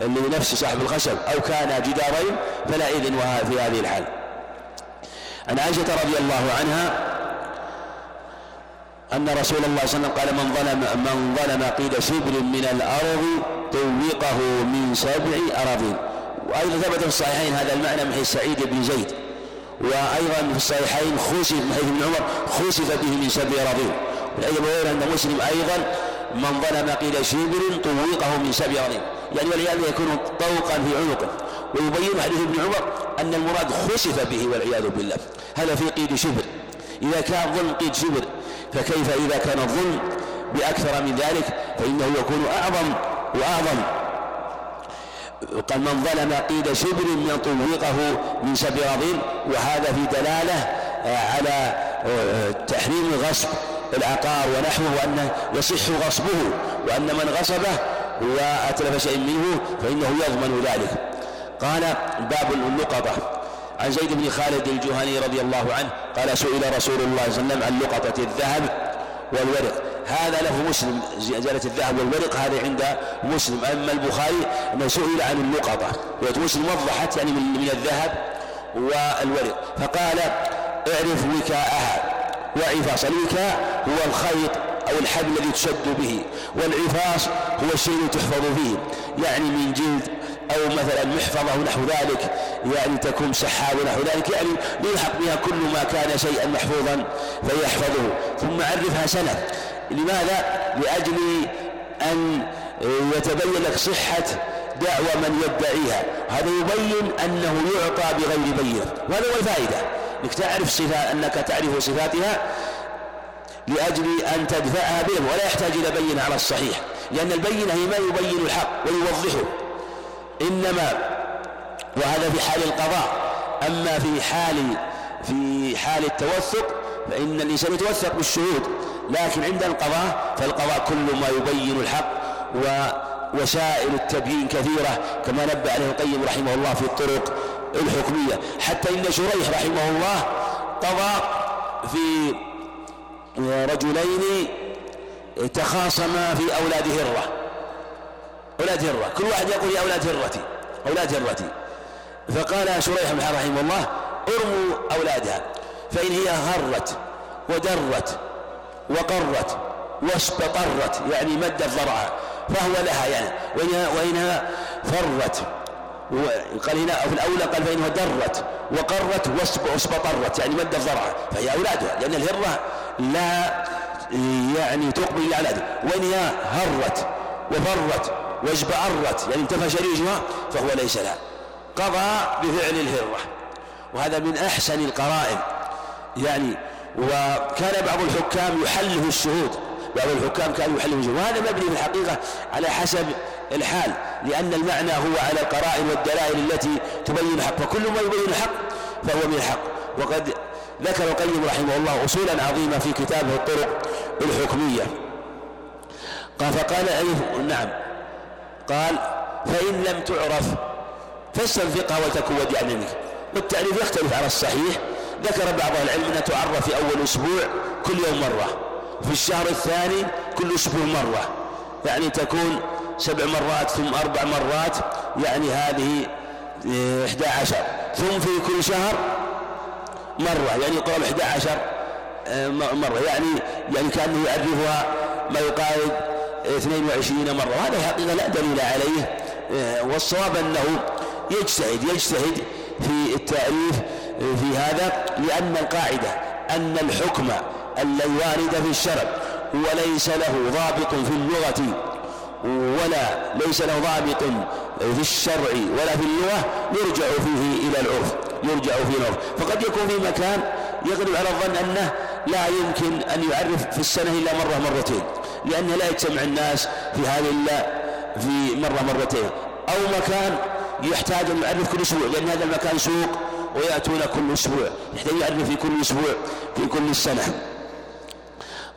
S1: لنفس صاحب الخشب أو كان جدارين فلا إذن في هذه الحال. عن عائشة رضي الله عنها أن رسول الله صلى الله عليه وسلم قال من ظلم من ظلم قيد شبر من الأرض طوقه من سبع أراضين. وأيضا ثبت في الصحيحين هذا المعنى من حيث سعيد بن زيد. وأيضا في الصحيحين خسف من حيث ابن عمر خسف به من سبع أراضين والأيضا غير أن مسلم أيضا من ظلم قيل شبر طوقه من سبع أراضين يعني والعياذ يكون طوقا في عنقه. ويبين حديث ابن عمر أن المراد خسف به والعياذ بالله. هذا في قيد شبر. إذا كان ظلم قيد شبر فكيف إذا كان الظلم بأكثر من ذلك؟ فإنه يكون أعظم وأعظم قال من ظلم قيد شبر من طوقه من سبع رضين وهذا في دلالة آه، على آه، تحريم غصب العقار ونحوه وأنه يصح غصبه وأن من غصبه وأتلف شيء منه فإنه يضمن ذلك. قال باب اللقطة. عن زيد بن خالد الجهني رضي الله عنه قال سئل رسول الله صلى الله عليه وسلم عن لقطة الذهب والورق. هذا له مسلم زيادة الذهب والورق هذا عند مسلم. أما البخاري أنه سئل عن اللقطة مسلم وضحت يعني من, من الذهب والورق. فقال اعرف وكاءها وعفاص الوكاء هو الخيط أو الحبل الذي تشد به والعفاص هو الشيء الذي تحفظ فيه. يعني من جلد أو مثلا محفظة نحو ذلك يعني تكون سحاب نحو ذلك يعني يلحق بها كل ما كان شيئا محفوظا فيحفظه. ثم عرفها سنة لماذا؟ لأجل أن يتبين لك صحة دعوى من يدعيها. هذا يبين أنه يعطى بغير بينة وهذا هو الفائدة. إنك تعرف صفات أنك تعرف صفاتها لأجل أن تدفعها بهم. ولا يحتاج إلى بينه على الصحيح. لأن البينه هي ما يبين الحق ويوضحه. إنما وهذا في حال القضاء. أما في حال في حال التوثق فإن الإنسان يتوثق بالشهود. لكن عند القضاء فالقضاء كل ما يبين الحق ووسائل التبيين كثيرة كما نبه عليه القيم رحمه الله في الطرق الحكمية. حتى إن شريح رحمه الله قضى في رجلين تخاصما في أولاد هرة. أولاد هرة. كل واحد يقول يا أولاد هرتي أولاد هرتي. فقال شريح رحمه الله ارموا أولادها فإن هي هرت ودرت وقرت واستطرت يعني مدت ضرعها فهو لها يعني. وإنها, فرت. قال هنا في الأولى قال فإنها درت وقرت واستطرت يعني مدت ضرعها. فهي أولادها لأن الهرة لا يعني تقبل على وإنها هرت وفرت واجبعرت يعني انتفى شريجها فهو ليس لها. قضى بفعل الهرة. وهذا من أحسن القرائن. يعني وكان بعض الحكام يحله الشهود. بعض الحكام كانوا يحلوا الشهود. وهذا مبني في الحقيقة على حسب الحال لأن المعنى هو على القرائن والدلائل التي تبين الحق. فكل ما يبين الحق فهو من الحق. وقد ذكر القيم رحمه الله أصولا عظيمة في كتابه الطرق الحكمية. قال فقال أيه نعم. قال فإن لم تعرف فاستنفقها وتكن وديعا منك والتعريف يختلف على الصحيح ذكر بعض العلم أنها تعرف في أول أسبوع كل يوم مرة وفي الشهر الثاني كل أسبوع مرة يعني تكون سبع مرات ثم أربع مرات يعني هذه إحدى عشر ثم في كل شهر مرة يعني قول إحدى عشر آه، مرة يعني يعني كأنه يعرفها ما يقارب 22 مرة وهذا حقيقة لا دليل عليه آه، والصواب أنه يجتهد يجتهد في التعريف في هذا لأن القاعدة أن الحكم الذي وارد في الشرع وليس له ضابط في اللغة ولا ليس له ضابط في الشرع ولا في اللغة يرجع فيه إلى العرف يرجع فيه العرف. فقد يكون في مكان يغلب على الظن أنه لا يمكن أن يعرف في السنة إلا مرة مرتين لأن لا يجتمع الناس في هذه إلا في مرة مرتين. أو مكان يحتاج أن يعرف كل أسبوع لأن هذا المكان سوق ويأتون كل أسبوع. يحتاج يعرف في كل أسبوع في كل السنة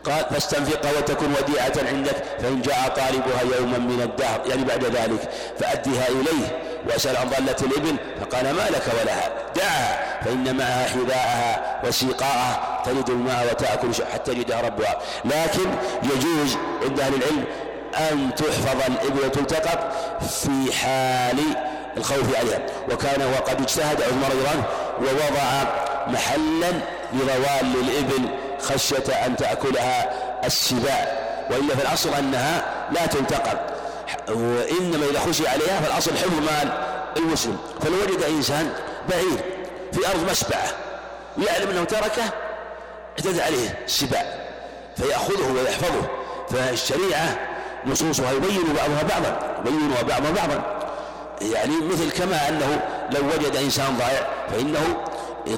S1: قال فاستنفقها وتكن وديعة عندك فإن جاء طالبها يوما من الدهر. يعني بعد ذلك فأدها إليه وأسأل عن ضالة الإبل. فقال ما لك ولها دعها فإن معها حذاءها وسيقاءها تلد الماء وتأكل حتى يجدها ربها. لكن يجوز عند أهل العلم أن تحفظ الإبل وتلتقط في حال الخوف عليها وكان وقد اجتهد عمر رضي الله ووضع محلا لروال الإبل خشية أن تأكلها السباع وإلا في الأصل أنها لا تلتقط وإنما إذا خشي عليها فالأصل حفظ مال المسلم. فلو وجد إنسان بعيد في أرض مسبعة ويعلم أنه تركه اعتدى عليه السباع فيأخذه ويحفظه. فالشريعة نصوصها يبين بعضها بعضا يبينها بعضها بعضا. يعني مثل كما أنه لو وجد إنسان ضائع فإنه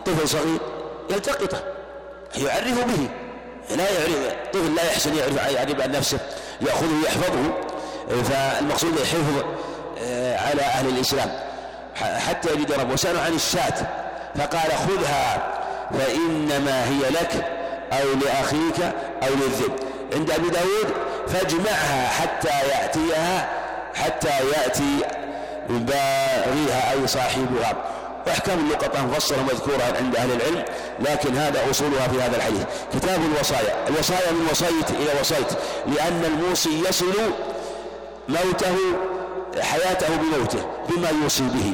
S1: طفل صغير يلتقطه يعرف به. لا يعرف طفل لا يحسن يعرف يعرف عن نفسه يأخذه ويحفظه فالمقصود الحفظ آه، على أهل الإسلام. حتى يجد رب وسألوا عن الشاة فقال خذها فإنما هي لك أو لأخيك أو للذئب. عند أبي داود فاجمعها حتى يأتيها حتى يأتي باغيها أي صاحبها. وأحكام اللقطة مفصلة مذكورة عند أهل العلم لكن هذا أصولها في هذا الحديث. كتاب الوصايا. الوصايا من وصيت إلى وصيت لأن الموصي يصل موته حياته بموته بما يوصي به.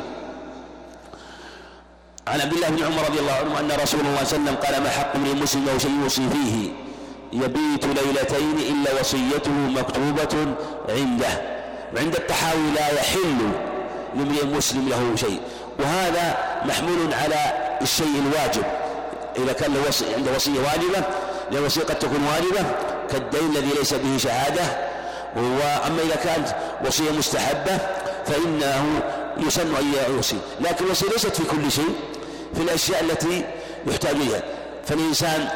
S1: عن عبد الله بن عمر رضي الله عنه أن رسول الله صلى الله عليه وسلم قال ما حق من مسلم له شيء يوصي فيه؟ يبيت ليلتين إلا وصيته مكتوبة عنده. وعند التحاوي لا يحل لامرئ مسلم له شيء. وهذا محمول على الشيء الواجب. إذا كان له عنده وصية واجبة لأن الوصية قد تكون واجبة كالدين الذي ليس به شهادة. وأما إذا كانت وصية مستحبة فإنه يسن أن يوصي. لكن الوصية ليست في كل شيء في الأشياء التي يحتاج إليها. فالإنسان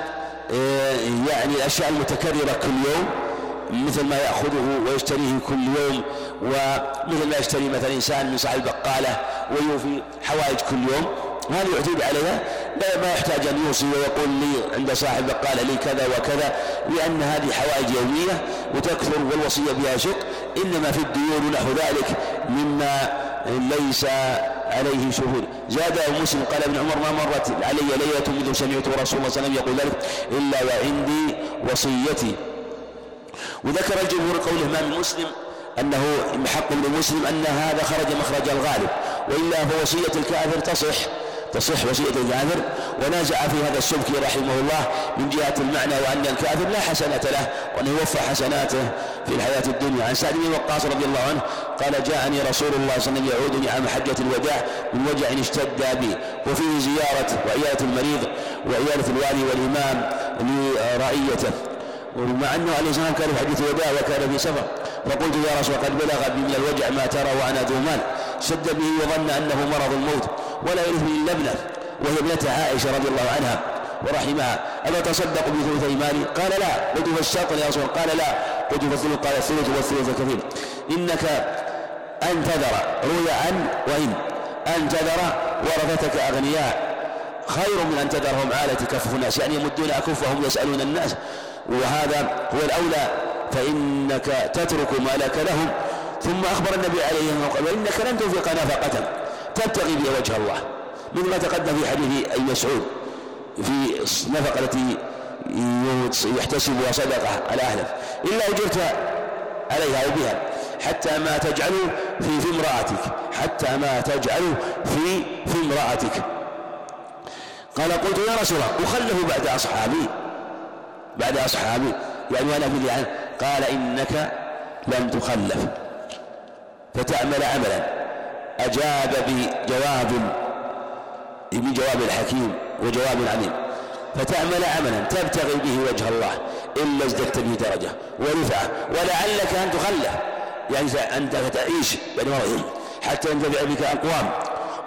S1: آه، يعني الأشياء المتكررة كل يوم مثل ما يأخذه ويشتريه كل يوم ومثل ما يشتري مثلا إنسان من صاحب البقالة ويوفي حوائج كل يوم. هذا يعتيد عليها ما يحتاج أن يوصي ويقول لي عند صاحب البقالة لي كذا وكذا لأن هذه حوائج يومية وتكثر والوصية بها شق. إنما في الديون ونحو ذلك مما ليس عليه شهود. زاد مسلم قال ابن عمر ما مرت علي ليلة منذ سمعت رسول الله صلى الله عليه وسلم يقول ذلك إلا وعندي وصيتي. وذكر الجمهور قول الإمام مسلم أنه حق للمسلم أن هذا خرج مخرج الغالب وإلا فوصية الكافر تصح تصح وصية الكافر. ونازع في هذا السبكي رحمه الله من جهة المعنى وأن الكافر لا حسنة له وأن يوفى حسناته في الحياة الدنيا. عن سعد بن وقاص رضي الله عنه قال جاءني رسول الله صلى الله عليه وسلم يعودني عام حجة الوداع من وجع اشتد بي وفيه زيارة وعيادة المريض وعيادة الوالي والإمام لرعيته. ومع أنه عليه السلام كان في حديث الوداع وكان في سفر. فقلت يا رسول قد بلغ بي من الوجع ما ترى وأنا ذو مال. شد به وظن أنه مرض الموت. ولا يرثني إلا ابنه وهي ابنة عائشة رضي الله عنها. ورحمها. ألا تصدق بثلثي مالي؟ قال لا. قلت فالشرط يا رسول قال لا. قلت فالثلث قال الثلث والثلث كثير. إنك أن تذر روي عن وإن. أن تذر ورثتك أغنياء. خير من أن تذرهم عالة كفف الناس. يعني يمدون أكفهم يسألون الناس. وهذا هو الأولى فإنك تترك مالك لهم. ثم أخبر النبي عليه الصلاة والسلام وإنك لن تنفق نفقة تبتغي بها وجه الله. مثل ما تقدم في حديث أي مسعود في النفقة التي يحتسبها صدقة على أهله إلا أجرت عليها أو بها حتى ما تجعل في في امرأتك. حتى ما تجعل في في امرأتك. قال قلت يا رسول الله أخلف بعد أصحابي. بعد أصحابي يعني وأنا في يعني قال إنك لم تخلف. فتعمل عملا. أجاب بجواب بجواب الحكيم وجواب عليم. فتعمل عملا تبتغي به وجه الله إلا ازددت به درجة. ورفعة. ولعلك أن تخلف. يعني أنت تعيش بين مرضهم حتى ينتفع بك أقوام.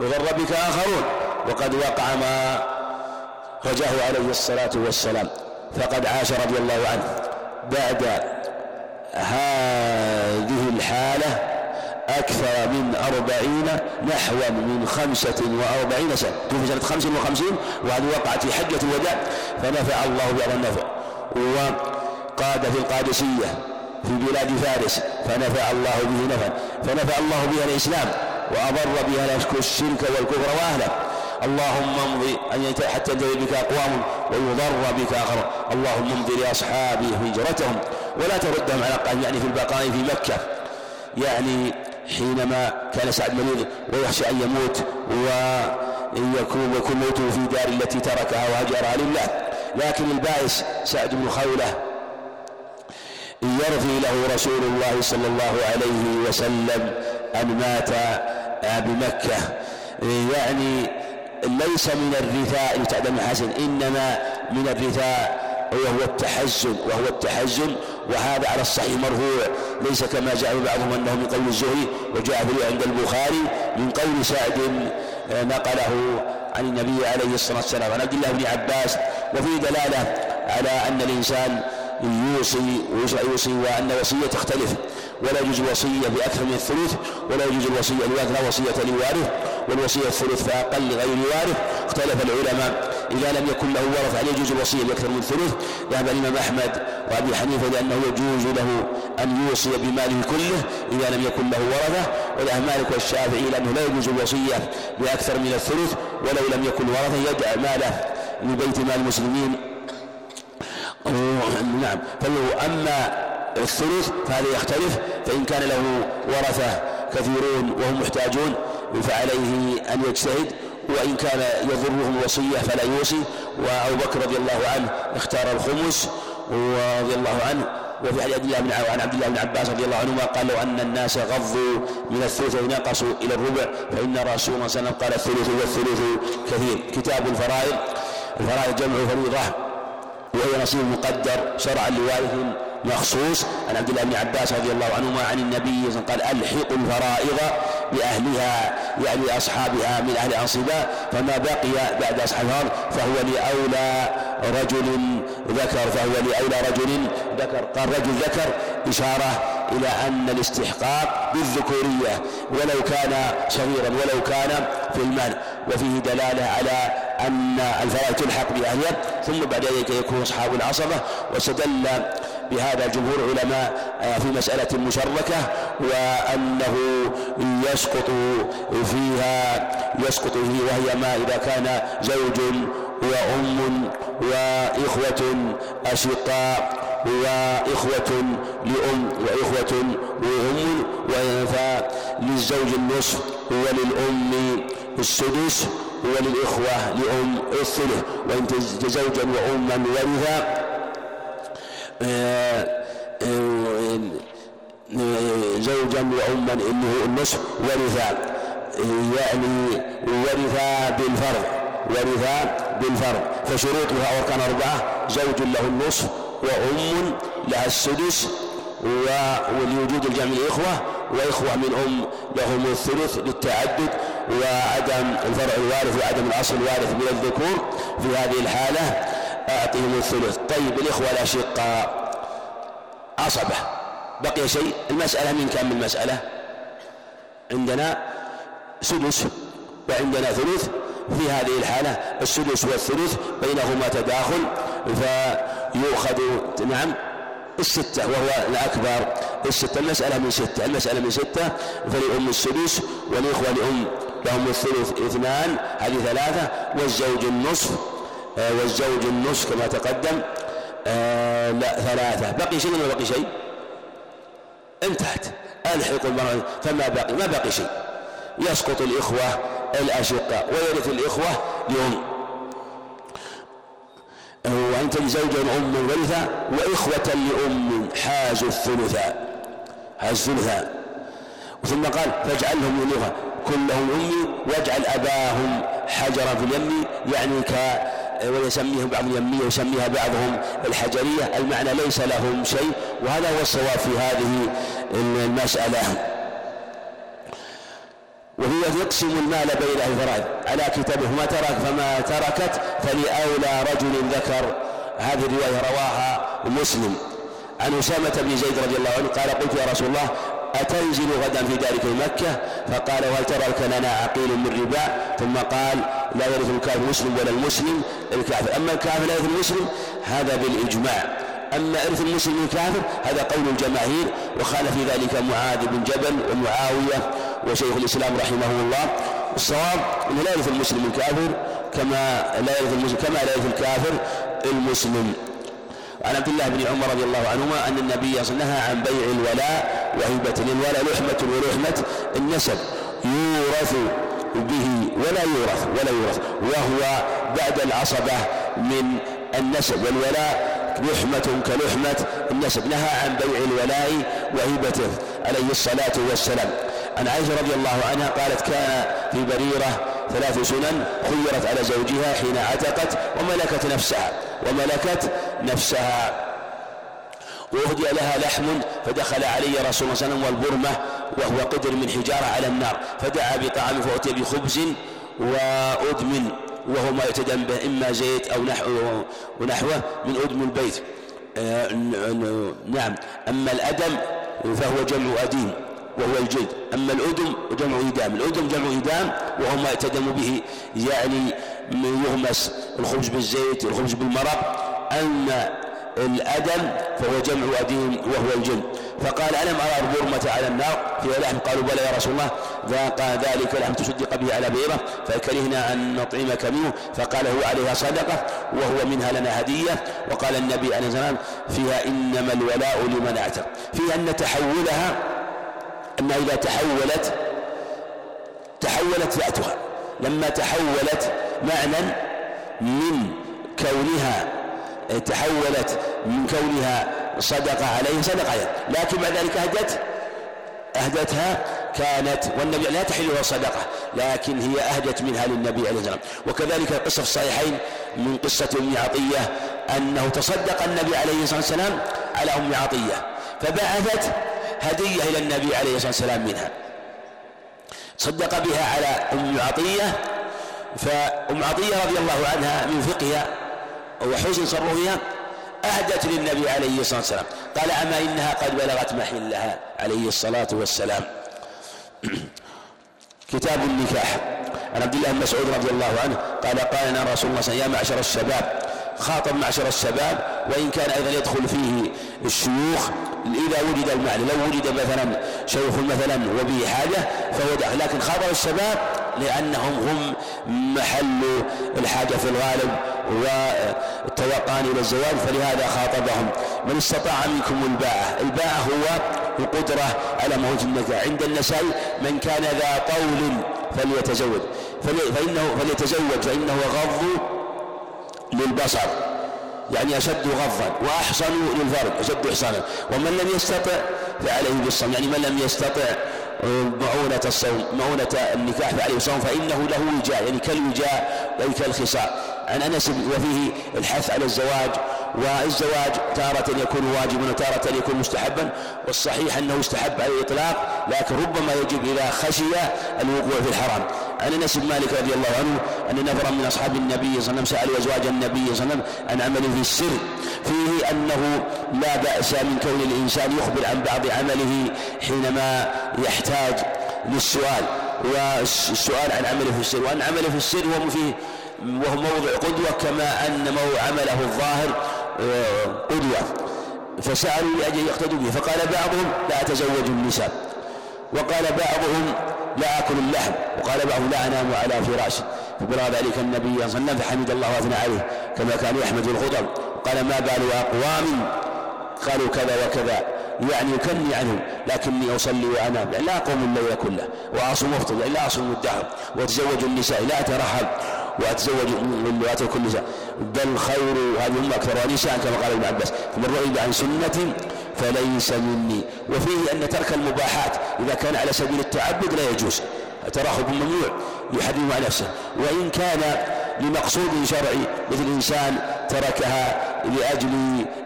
S1: وغر بك آخرون. وقد وقع ما رجاه عليه الصلاة والسلام. فقد عاش رضي الله عنه. بعد هذه الحالة أكثر من أربعين نحو من خمسة وأربعين سنة. توفي سنة خمس وخمسين وهذه وقعت في حجة الوداع. فنفع الله بهذا النفع. وقاد في القادسية في بلاد فارس. فنفع الله به نفعا. فنفع الله بها الإسلام. وأضر بها الشرك والكفر وأهله. اللهم امضي أن حتى ينتهي بك أقوام ويضر بك آخر اللهم امضي لأصحابه هجرتهم ولا تردهم على قائم يعني في البقاء في مكة. يعني حينما كان سعد مريض ويخشى أن يموت ويكون يكون موته في دار التي تركها وهجرها لله. لكن البائس سعد بن خولة يرثي له رسول الله صلى الله عليه وسلم أن مات بمكة. يعني ليس من الرثاء يتعدى حسن إنما من الرثاء وهو التحزن وهو التحزن وهذا على الصحيح مرفوع. ليس كما جاء بعضهم أنه من قول الزهري وجاء في عند البخاري من قول سعد آه، نقله عن النبي عليه الصلاة والسلام عن عبد الله بن عباس. وفيه دلالة على أن الإنسان يوصي ويوصي وأن وصيه تختلف. ولا يجوز الوصية بأكثر من الثلث ولا يجوز لوارث لا وصية لوارث. والوصية الثلث فاقل غير وارث اختلف العلماء. إذا لم يكن له ورث هل يجوز الوصية بأكثر من ثلث. ذهب الإمام أحمد وأبي حنيفة لأنه يجوز له أن يوصي بماله كله إذا لم يكن له ورثة وذهب مالك والشافعي لأنه لا يجوز الوصية بأكثر من الثلث. ولو لم يكن ورثة يدع ماله لبيت مال المسلمين. نعم. أما الثلث فهذا يختلف. فإن كان له ورثة كثيرون وهم محتاجون فعليه أن يجتهد وإن كان يضرهم الوصية فلا يوصي. وأبو بكر رضي الله عنه اختار الخمس رضي الله عنه. وفي حديث عبد الله بن عن عبد الله بن عباس رضي الله عنهما قال لو أن الناس غضوا من الثلث ونقصوا إلى الربع فإن رسول الله صلى الله عليه وسلم قال الثلث والثلث كثير. كتاب الفرائض الفرائض جمع فريضة وهي نصيب مقدر شرعا لوارث مخصوص. عن عبد الله بن عباس رضي الله عنهما عن النبي قال ألحقوا الفرائض بأهلها يعني أصحابها من أهل أنصبة فما بقي بعد الأرض فهو لأولى رجل ذكر فهو لأولى رجل ذكر. قال رجل ذكر إشارة إلى أن الاستحقاق بالذكورية ولو كان صغيرا ولو كان في المال. وفيه دلالة على أن الفرائض تلحق بأهلها ثم بعد ذلك يكون أصحاب العصبة واستدل بهذا جمهور العلماء آه، في مسألة مشركة وأنه يسقط فيها يسقط فيه وهي ما إذا كان زوج وأم وإخوة أشقاء وإخوة لأم وإخوة لأم فللزوج النصف وللأم السدس وللإخوة لأم الثلث. وإن زوجا وأما ورثا زوجا وأما إنه النصف ورثا يعني ورثا بالفرض ورثا بالفرض. فشروطها وكان أربعة زوج له النصف وأم لها السدس ولوجود الجمع الإخوة وإخوة من أم لهم الثلث للتعدد وعدم الفرع الوارث وعدم الأصل الوارث من الذكور في هذه الحالة. أعطيهم الثلث. طيب الإخوة الأشقاء عصبة بقي شيء؟ المسألة من كم المسألة؟ عندنا سدس وعندنا ثلث. في هذه الحالة السدس والثلث بينهما تداخل فيؤخذ نعم الستة وهو الأكبر. الستة المسألة من ستة. المسألة من ستة فلأم السدس والإخوة لأم لهم الثلث اثنان هذه ثلاثة والزوج النصف. والزوج النصف كما تقدم. آه لا ثلاثة. بقي شيء ولا بقي شيء؟ انتهت. ألحق المرأة. فما بقي؟ ما بقي شيء. يسقط الإخوة الأشقاء ويرث الإخوة لهم وأن تجد زوجا أما ورثا وإخوة لأم. حازوا الثلثا حازوا الثلثا ثم قال فاجعلهم يلوها كلهم أمي واجعل أباهم حجرا في اليم يعني ك ويسميهم بعض اليمية ويسميها بعضهم الحجرية. المعنى ليس لهم شيء وهذا هو الصواب في هذه المسألة. وهي يقسم المال بين الفرائض. على كتابه فما ترك فما تركت فلأولى رجل ذكر. هذه الرواية رواها مسلم. عن أسامة بن زيد رضي الله عنه قال قلت يا رسول الله أتنزل غدا في دارك مكة؟ فقال وهل ترك لنا عقيل من ربا ثم قال لا يرث الكافر المسلم ولا المسلم الكافر. أما الكافر لا يرث المسلم هذا بالإجماع. أما إرث المسلم الكافر هذا قول الجماهير. وخالف في ذلك معاذ بن جبل ومعاوية وشيخ الإسلام رحمه الله. الصواب أنه لا يرث المسلم الكافر كما لا يرث المسلم كما لا يرث الكافر المسلم. عن عبد الله بن عمر رضي الله عنهما أن النبي صلى الله عليه وسلم نهى عن بيع الولاء وهبة الولاء لحمة ولحمة النسب يورث به ولا يورث ولا يورث وهو بعد العصبة من النسب والولاء لحمة كلحمة النسب. نهى عن بيع الولاء وهبته عليه الصلاة والسلام. عن عائشة رضي الله عنها قالت كان في بريرة ثلاث سنن خيرت على زوجها حين عتقت وملكت نفسها وملكت نفسها. وأهدي لها لحم فدخل علي رسول الله صلى الله عليه وسلم والبرمة وهو قدر من حجارة على النار. فدعا بطعام فأتي بخبز وأدم وهو ما يتدم به إما زيت أو نحوه ونحوه من أدم البيت. آه، نعم. أما الأدم فهو جمع أديم وهو الجلد. أما الأدم جمع إدام. الأدم جمع إدام وهو ما يتدم به يعني يغمس الخبز بالزيت الخبز بالمرق أما الأدم فهو جمع أديم وهو الجلد فقال ألم أرى البرمة على النار؟ فيها لحم قالوا بلى يا رسول الله. ذاق ذلك لحم تصدق به على بيرة فكرهنا أن نطعمك منه. فقال هو عليها صدقة وهو منها لنا هدية. وقال النبي عليه والسلام فيها إنما الولاء لمن أعتق. فيها أن تحولها أما إذا تحولت تحولت ذاتها. لما تحولت معنى من كونها تحولت من كونها صدق عليه صدق عليه لكن بعد ذلك أهدت أهدتها كانت والنبي لا تحل له صدقة لكن هي أهدت منها للنبي عليه والسلام وكذلك القصة في الصحيحين من قصة أم عطية أنه تصدق النبي عليه الصلاة والسلام على أم عطية فبعثت هدية إلى النبي عليه الصلاة والسلام منها. صدق بها على أم عطية فأم عطية رضي الله عنها من فقهها وحسن صرفها أهدت للنبي عليه الصلاة والسلام. قال أما إنها قد بلغت محلها عليه الصلاة والسلام. كتاب النكاح. عن عبد الله بن مسعود رضي الله عنه قال قال لنا رسول الله صلى الله عليه وسلم يا معشر الشباب خاطب معشر الشباب وإن كان أيضا يدخل فيه الشيوخ إذا وجد المعنى لو وجد مثلا شيخ مثلا وبه حاجة فهو داخل لكن خاطب الشباب لأنهم هم محل الحاجة في الغالب والتوقان إلى الزواج فلهذا خاطبهم. من استطاع منكم الباءة الباءة هو القدرة على موت النكاح عند النسائي من كان ذا طول فليتزوج. فإنه فليتزوج فإنه غض للبصر يعني أشد غضا وأحصن للفرج أشد إحصانا ومن لم يستطع فعليه بالصوم يعني من لم يستطع معونة الصوم معونة النكاح فعليه الصوم فإنه له وجاء يعني كالوجاء أي كالخصاء. عن أنس وفيه الحث على الزواج والزواج تارة يكون واجبا وتارة يكون مستحبا والصحيح أنه يستحب على الإطلاق لكن ربما يجب إذا خشي الوقوع في الحرام. عن أنس بن مالك رضي الله عنه أن نفرا من أصحاب النبي صلى الله عليه وسلم سألوا أزواج النبي صلى الله عليه وسلم عن عمله في السر. فيه أنه لا بأس من كون الإنسان يخبر عن بعض عمله حينما يحتاج للسؤال. والسؤال عن عمله في السر وأن عمله في السر هو فيه وهو موضع قدوة كما أن عمله الظاهر آه، قدوة. فسألوا لأجل يقتدوا به فقال بعضهم لا أتزوج النساء. وقال بعضهم لا أكل اللحم. وقال بعضهم لا أنام على فراشي فبلغ ذلك النبي صلى الله عليه وسلم فحمد الله وأثنى عليه كما كان يحمد الخضر. قال ما بال أقوام؟ قالوا كذا وكذا. يعني يكني عنهم لكني أصلي وأنام. يعني لا أقوم الليل كله. وأصوم أفطر يعني لا أصوم الدهر. وأتزوج النساء لا أترحل. وأتزوج لوات كل نساء بل خير هذه أمة أكثرها نساء كما قال ابن عباس. فمن رغب عن سنتي فليس مني. وفيه أن ترك المباحات إذا كان على سبيل التعبد لا يجوز. التراخب ممنوع يحرم على نفسه. وإن كان لمقصود شرعي مثل إنسان تركها لأجل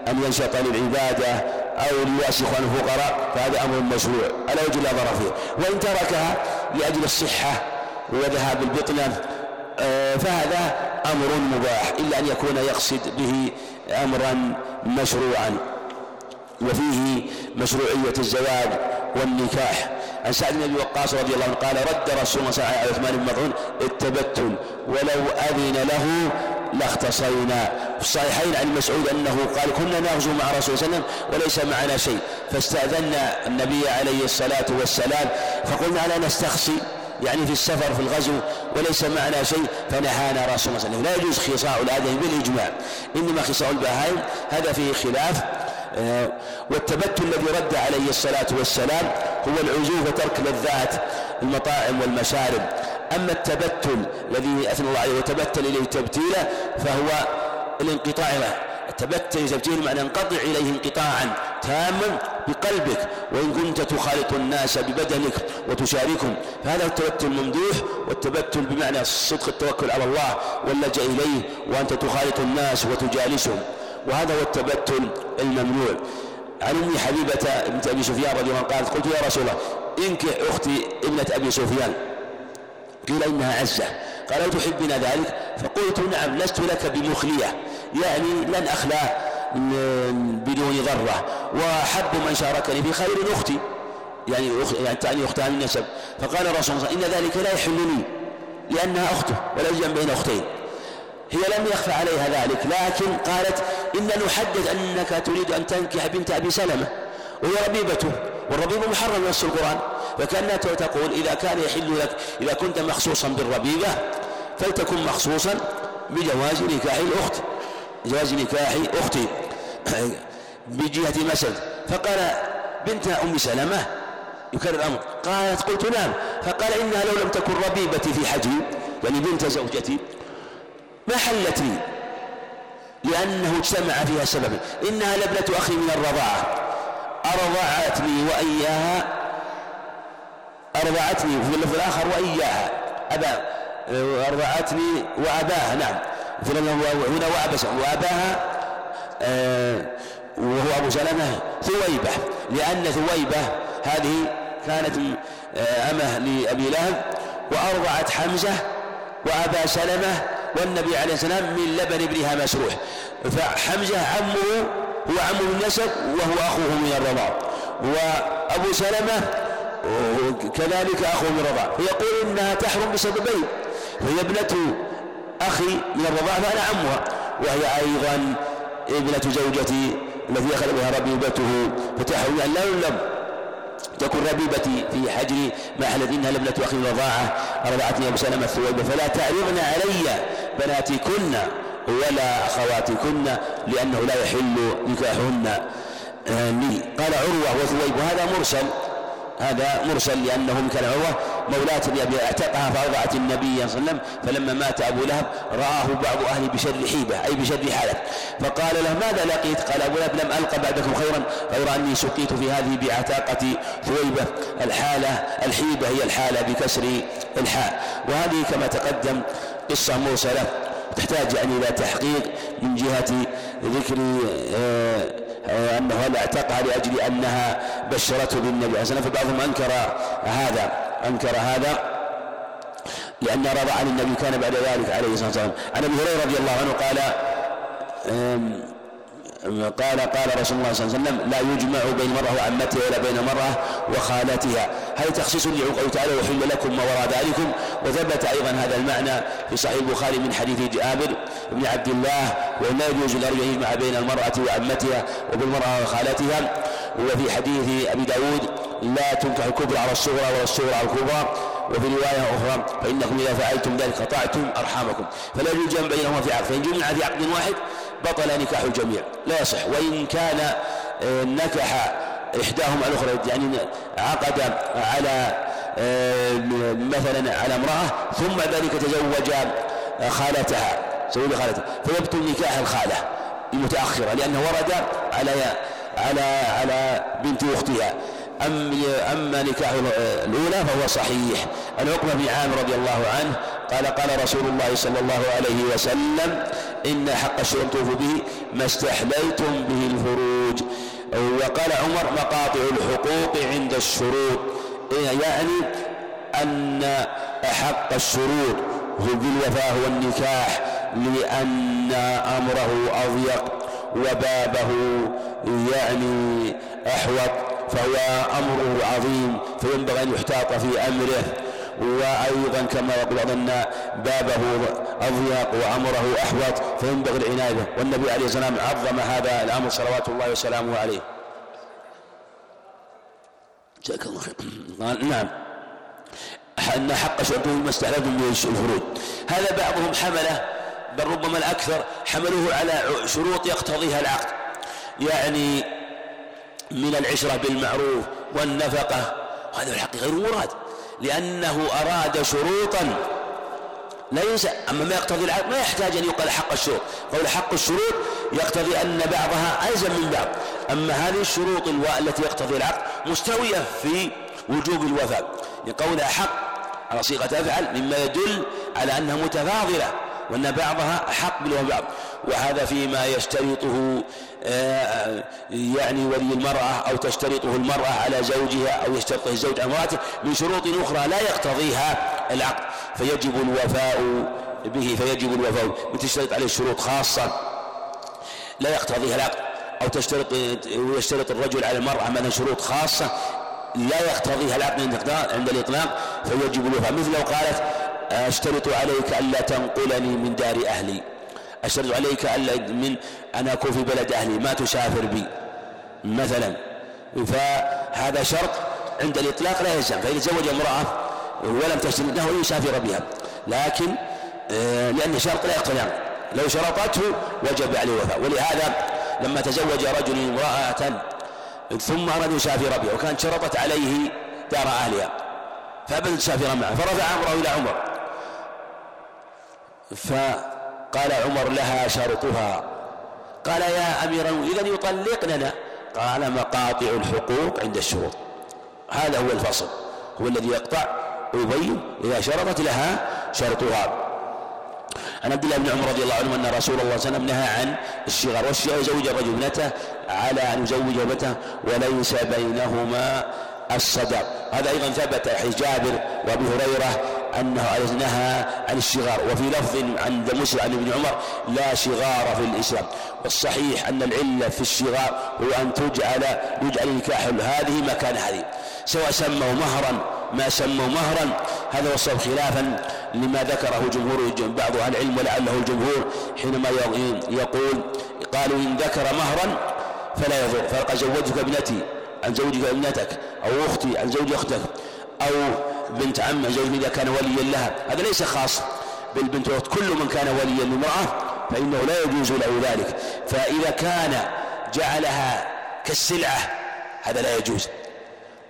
S1: أن ينشط للعبادة أو ليأسخ عن الفقراء فهذا أمر مشروع. ألا وجه لا ضرر فيه. وإن تركها لأجل الصحة وذهاب البطنة آه، فهذا أمر مباح. إلا أن يكون يقصد به أمرا مشروعا. وفيه مشروعية الزواج والنكاح. عن سعد بن أبي وقاص رضي الله عنه قال رد رسول الله صلى الله عليه وسلم على عثمان بن مظعون التبتل. ولو أذن له لاختصينا. في الصحيحين عن مسعود أنه قال كنا نغزو مع رسول الله صلى الله عليه وسلم وليس معنا شيء. فاستأذنا النبي عليه الصلاة والسلام فقلنا لا نستخصي؟ يعني في السفر في الغزو وليس معنا شيء. فنهانا رسول الله صلى الله عليه وسلم. لا يجوز خصاء الادمي بالإجماع. إنما خصاء البهائم. هذا فيه خلاف. آه، والتبتل الذي رد عليه الصلاة والسلام هو العزوف وترك لذات المطاعم والمشارب. أما التبتل الذي أثنى الله عليه وتبتل إليه تبتيلا فهو الانقطاع. تبتل تبتيل معنى انقطع إليه انقطاعا تاما بقلبك وإن كنت تخالط الناس ببدنك وتشاركهم فهذا التبتل ممدوح والتبتل بمعنى الصدق التوكل على الله واللجأ إليه وأنت تخالط الناس وتجالسهم. وهذا هو التبتل الممنوع. عن ام حبيبة بنت أبي سفيان رضي الله عنها قالت قلت يا رسول الله انكح أختي ابنة أبي سفيان. قيل إنها عزة. قال هل تحبين ذلك؟ فقلت نعم لست لك بمخلية. يعني لن أخلى بدون ذرة. واحب من شاركني في خير أختي. يعني يعني تعني اختها من نسب فقال الرسول صلى الله عليه وسلم إن ذلك لا يحل لي لأنها أخته ولا يجمع بين أختين. هي لم يخفى عليها ذلك لكن قالت إن نحدث أنك تريد أن تنكح بنت أبي سلمة وهي ربيبته والربيبة محرم نص القرآن فكأنها تقول إذا كان يحل لك إذا كنت مخصوصا بالربيبة فلتكن مخصوصا بجواز نكاح الأخت جواز نكاح أختي بجهة مسد. فقال بنت أم سلمة يكرر الأمر قالت قلت نعم فقال إنها لو لم تكن ربيبتي في حجري يعني بنت زوجتي ما حلت لي؟ لأنه اجتمع فيها سبب إنها لابنة أخي من الرضاعة. أرضعتني وإياها. أرضعتني في اللفظ الآخر وإياها. أبا أرضعتني وأباها نعم. في هنا وأباها آه وهو أبو سلمة ثويبة. لأن ثويبة هذه كانت آه، أمة لأبي لهب. وأرضعت حمزة وأبا سلمة والنبي عليه السلام من لبن ابنها مسروح فحمزة عمه هو عمه النسب وهو أخوه من الرضاع. وأبو سلمة كذلك أخوه من الرضاع. فيقول إنها تحرم بسببين. وهي ابنة أخي من الرضاع فأنا عمها. وهي أيضا ابنة زوجتي التي أخذ بها ربيبته. فتحرم لا يلم. تكون ربيبتي في حجري ما حلت إنها لابنة أخي رضاعة رضعتني أبو سلمة الثويبة فلا تعرضن علي بناتكن ولا أخواتكن لأنه لا يحل نكاحهن. لي. قال عروة وثويب. وهذا مرسل. هذا مرسل لأنه كان عروة مولاة لأبي اعتقها فأرضعت النبي صلى الله عليه وسلم فلما مات أبو لهب رآه بعض أهل بشر حيبة أي بشر حالة. فقال له ماذا لقيت؟ قال أبو لهب لم ألقى بعدكم خيرا غير أني سقيت في هذه بعتاقة ثويبة. الحالة الحيبة هي الحالة بكسر الحاء. وهذه كما تقدم قصة مرسلة تحتاج يعني إلى تحقيق من جهة ذكر آه، أنه اعتقها لأجل أنها بشرته بالنبي. عليه الصلاة فبعضهم أنكر هذا أنكر هذا لأن رضى عن النبي كان بعد ذلك عليه الصلاة والسلام. عن أبي هريرة رضي الله عنه قال قال قال رسول الله صلى الله عليه وسلم لا يجمع بين مرأة وعمتها ولا بين مرأة وخالتها. هذا تخصيص لقوله تعالى وحل لكم ما وراء ذلكم وثبت أيضا هذا المعنى في صحيح البخاري من حديث جابر بن عبد الله ولا يجوز للرجل ان يجمع بين المرأة وعمتها وبالمرأة وخالتها؟ وفي حديث أبي داود لا تنكح الكبرى على الصغرى ولا الصغرى على الكبرى. وفي رواية أخرى فإنكم إذا فعلتم ذلك قطعتم أرحامكم. فلا يجوز جمع بينهما في عقد فإن جمع في عقد واحد بطل نكاح الجميع. لا يصح. وإن كان آه، نكح إحداهما الأخرى يعني عقد على آه، مثلا على امرأة ثم ذلك تزوج خالتها زوج خالتها فيبطل نكاح الخالة المتأخرة لأنه ورد على على على بنت أختها. أما نكاح الأولى فهو صحيح. عن عقبة بن عامر رضي الله عنه قال قال رسول الله صلى الله عليه وسلم إن حق الشروط به ما استحليتم به الفروج وقال عمر مقاطع الحقوق عند الشروط. يعني؟ أن أحق الشروط بالوفاء هو النكاح لأن أمره أضيق وبابه يعني أحوط فهو أمره عظيم فينبغي أن يحتاط في أمره. وأيضا كما يقول أن بابه أضيق وأمره أحوط فينبغي العناية والنبي عليه الصلاة والسلام عظم هذا الأمر صلوات الله وسلامه عليه. جزاك الله خير. قال نعم. أن حق شرطه ما استحلال من الفروج هذا بعضهم حمله بل ربما الأكثر حملوه على شروط يقتضيها العقد. يعني من العشرة بالمعروف والنفقة. وهذا الحق غير مراد. لأنه أراد شروطا. ليس أما ما يقتضي العقد ما يحتاج أن يقال حق الشروط. قول حق الشروط يقتضي أن بعضها ألزم من بعض. أما هذه الشروط التي يقتضي العقد مستوية في وجوب الوفاء. لقولها حق على صيغة أفعل مما يدل على أنها متفاضلة وأن بعضها أحق بالبعض وهذا فيما يشترطه آه، يعني ولي المرأة أو تشترطه المرأة على زوجها أو يشترطه الزوج على امرأته من شروط أخرى لا يقتضيها العقد. فيجب الوفاء به فيجب الوفاء. وتشترط عليه شروط خاصة لا يقتضيها العقد. أو تشترط ويشترط الرجل على المرأة مثلا شروط خاصة لا يقتضيها العقد عند الإطلاق. فيجب الوفاء. مثل لو قالت أشترط عليك ألا تنقلني من دار أهلي. أشترط عليك ألا من أن أكون في بلد أهلي ما تسافر بي. مثلا. فهذا شرط عند الإطلاق لا يلزم فإذا تزوج امرأة ولم تشترط له يسافر بها. لكن آه، لأن شرط لا يقتضي لو شرطته وجب عليه الوفاء. ولهذا لما تزوج رجل امرأة ثم أراد يسافر بها وكانت شرطت عليه دار أهلها فأبد تسافر معه فرفع أمره إلى عمر. فقال عمر لها شرطها. قال يا أمير إذا يطلقننا قال مقاطع الحقوق عند الشروط. هذا هو الفصل. هو الذي يقطع ويبين إذا شرطت لها شرطها. عن عبد الله بن عمر رضي الله عنه أن رسول الله صلى الله عليه وسلم نهى عن الشغار والشغار يزوج الرجل ابنته على أن يزوج ابنته وليس بينهما الصدق هذا أيضا ثبت حديث جابر وأبي هريرة أنه نهى عن الشغار وفي لفظ عند مسلم عن ابن عمر لا شغار في الإسلام. والصحيح أن العلة في الشغار هو أن تجعل يجعل نكاح هذه مكان هذه. سواء سموا مهرا ما سموا مهرا هذا الصواب خلافا لما ذكره جمهور بعض أهل العلم ولعله الجمهور حينما يقول قالوا إن ذكر مهرا فلا يضر. فقد زوجتك ابنتي عن زوجك ابنتك أو أختي عن زوج أختك. أو بنت عم زوج إذا كان وليا لها. هذا ليس خاص. بالبنت والأخت كل من كان وليا لامرأة فإنه لا يجوز له ذلك. فإذا كان جعلها كالسلعة هذا لا يجوز.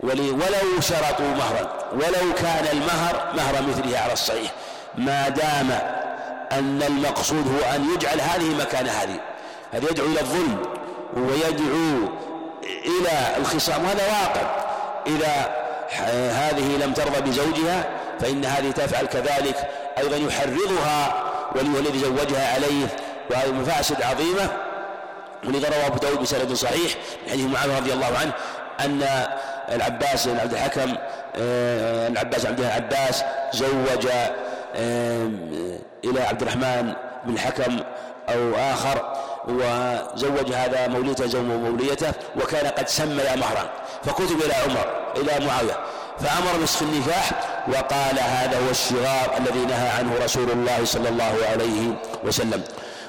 S1: ولو شرطوا مهرا ولو كان المهر مهر مثله على الصحيح. ما دام أن المقصود هو أن يجعل هذه مكان هذه. هذا يدعو إلى الظلم ويدعو إلى الخصام. وهذا واقع. إذا هذه لم ترضى بزوجها فإن هذه تفعل كذلك. أيضا يحرضها ولي الذي زوجها عليه وهذه مفاسد عظيمة. ولذا روى أبو داود بسند صحيح من حديث معاذ رضي الله عنه أن العباس بن عبد الحكم آه، العباس عبد العباس زوج إلى عبد الرحمن بن الحكم أو آخر وزوج هذا موليته زوج موليته وكان قد سمي مهرا. فكتب إلى عمر إلى معاوية. فأمر نصف النكاح وقال هذا هو الشغار الذي نهى عنه رسول الله صلى الله عليه وسلم.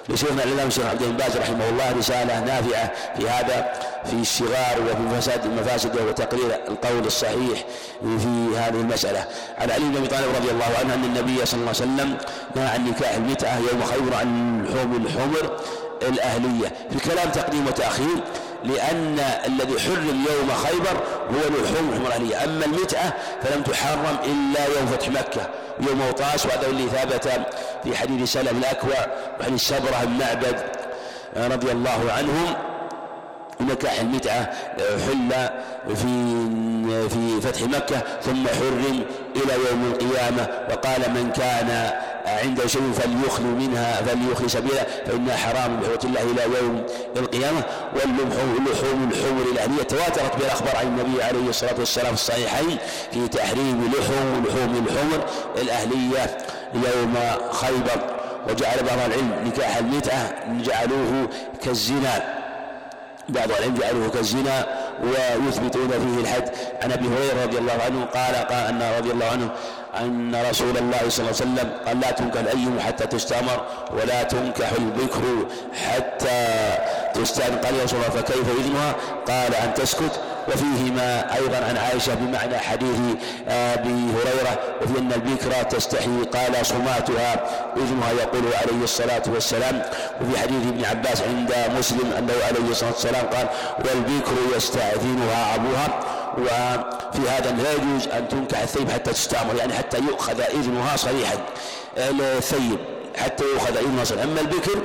S1: لشيخنا الإمام الشيخ عبد بن رحمه الله رسالة نافعة في هذا في الشغار وفي فساد المفاسد وتقرير القول الصحيح في هذه المسألة. عن علي بن أبي طالب رضي الله عنه أن النبي صلى الله عليه وسلم نهى عن نكاح المتعة يوم خيبر عن لحوم الحمر الأهلية. في كلام تقديم وتأخير لأن الذي حرم يوم خيبر هو لحوم الحمر الأهلية. أما المتعة فلم تحرم إلا يوم فتح مكة ويوم أوطاس وهذا اللي ثبت في حديث سلم الأكوع وحديث سبرة بن معبد رضي الله عنهم. نكاح المتعة حل في في فتح مكة ثم حرم إلى يوم القيامة. وقال من كان عنده شيء فليخلو منها فليخلي سبيلا فإنها حرام بحوة الله إلى يوم القيامة. واللحوم الحمر الأهلية تواترت بالأخبار عن النبي عليه الصلاة والسلام في الصحيحين في تحريم لحوم لحوم الحمر الأهلية يوم خيبر. وجعل بعض العلم نكاح المتعة جعلوه كالزنا. بعض العلم جعلوه كالزنا ويثبتون فيه الحد. عن أبي هريرة رضي الله عنه قال قال أن رضي الله عنه أن رسول الله صلى الله عليه وسلم قال لا تنكح الأيم حتى تستأمر ولا تنكح البكر حتى تستأذن قال يا رسول الله فكيف إذنها؟ قال أن تسكت. وفيهما أيضا عن عائشة بمعنى حديث أبي هريرة وفي أن البكرة تستحي. قال صماتها إذنها يقول عليه الصلاة والسلام. وفي حديث ابن عباس عند مسلم أنه عليه الصلاة والسلام قال والبكر يستأذنها أبوها. وفي هذا لا يجوز أن تنكح الثيب حتى تستعمر يعني حتى يؤخذ إذنها صريحا. الثيب حتى يؤخذ إذنها صريحا. أما البكر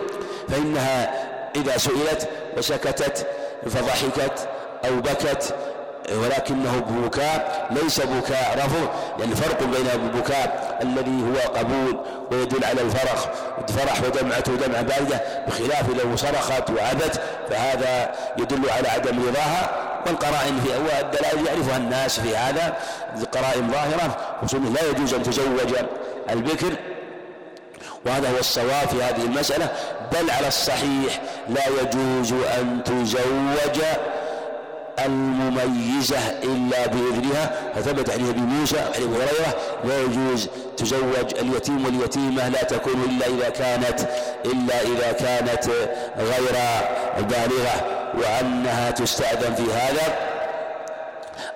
S1: فإنها إذا سئلت وسكتت فضحكت أو بكت ولكنه بكاء ليس بكاء رفض لأن فرق بين البكاء الذي هو قبول ويدل على الفرح فرح ودمعته دمعة باردة بخلاف لو صرخت وعبت فهذا يدل على عدم رضاها. والقرائن في والدلائل يعرفها الناس في هذا قرائن ظاهرة خصوصا لا يجوز أن تزوج البكر. وهذا هو الصواب في هذه المسألة. بل على الصحيح لا يجوز أن تزوج المميزة إلا بإذنها فثبت عن أبي موسى أبي هريرة لا يجوز تزوج اليتيم واليتيمة لا تكون إلا إذا كانت إلا إذا كانت غير بالغة وأنها تستأذن في هذا.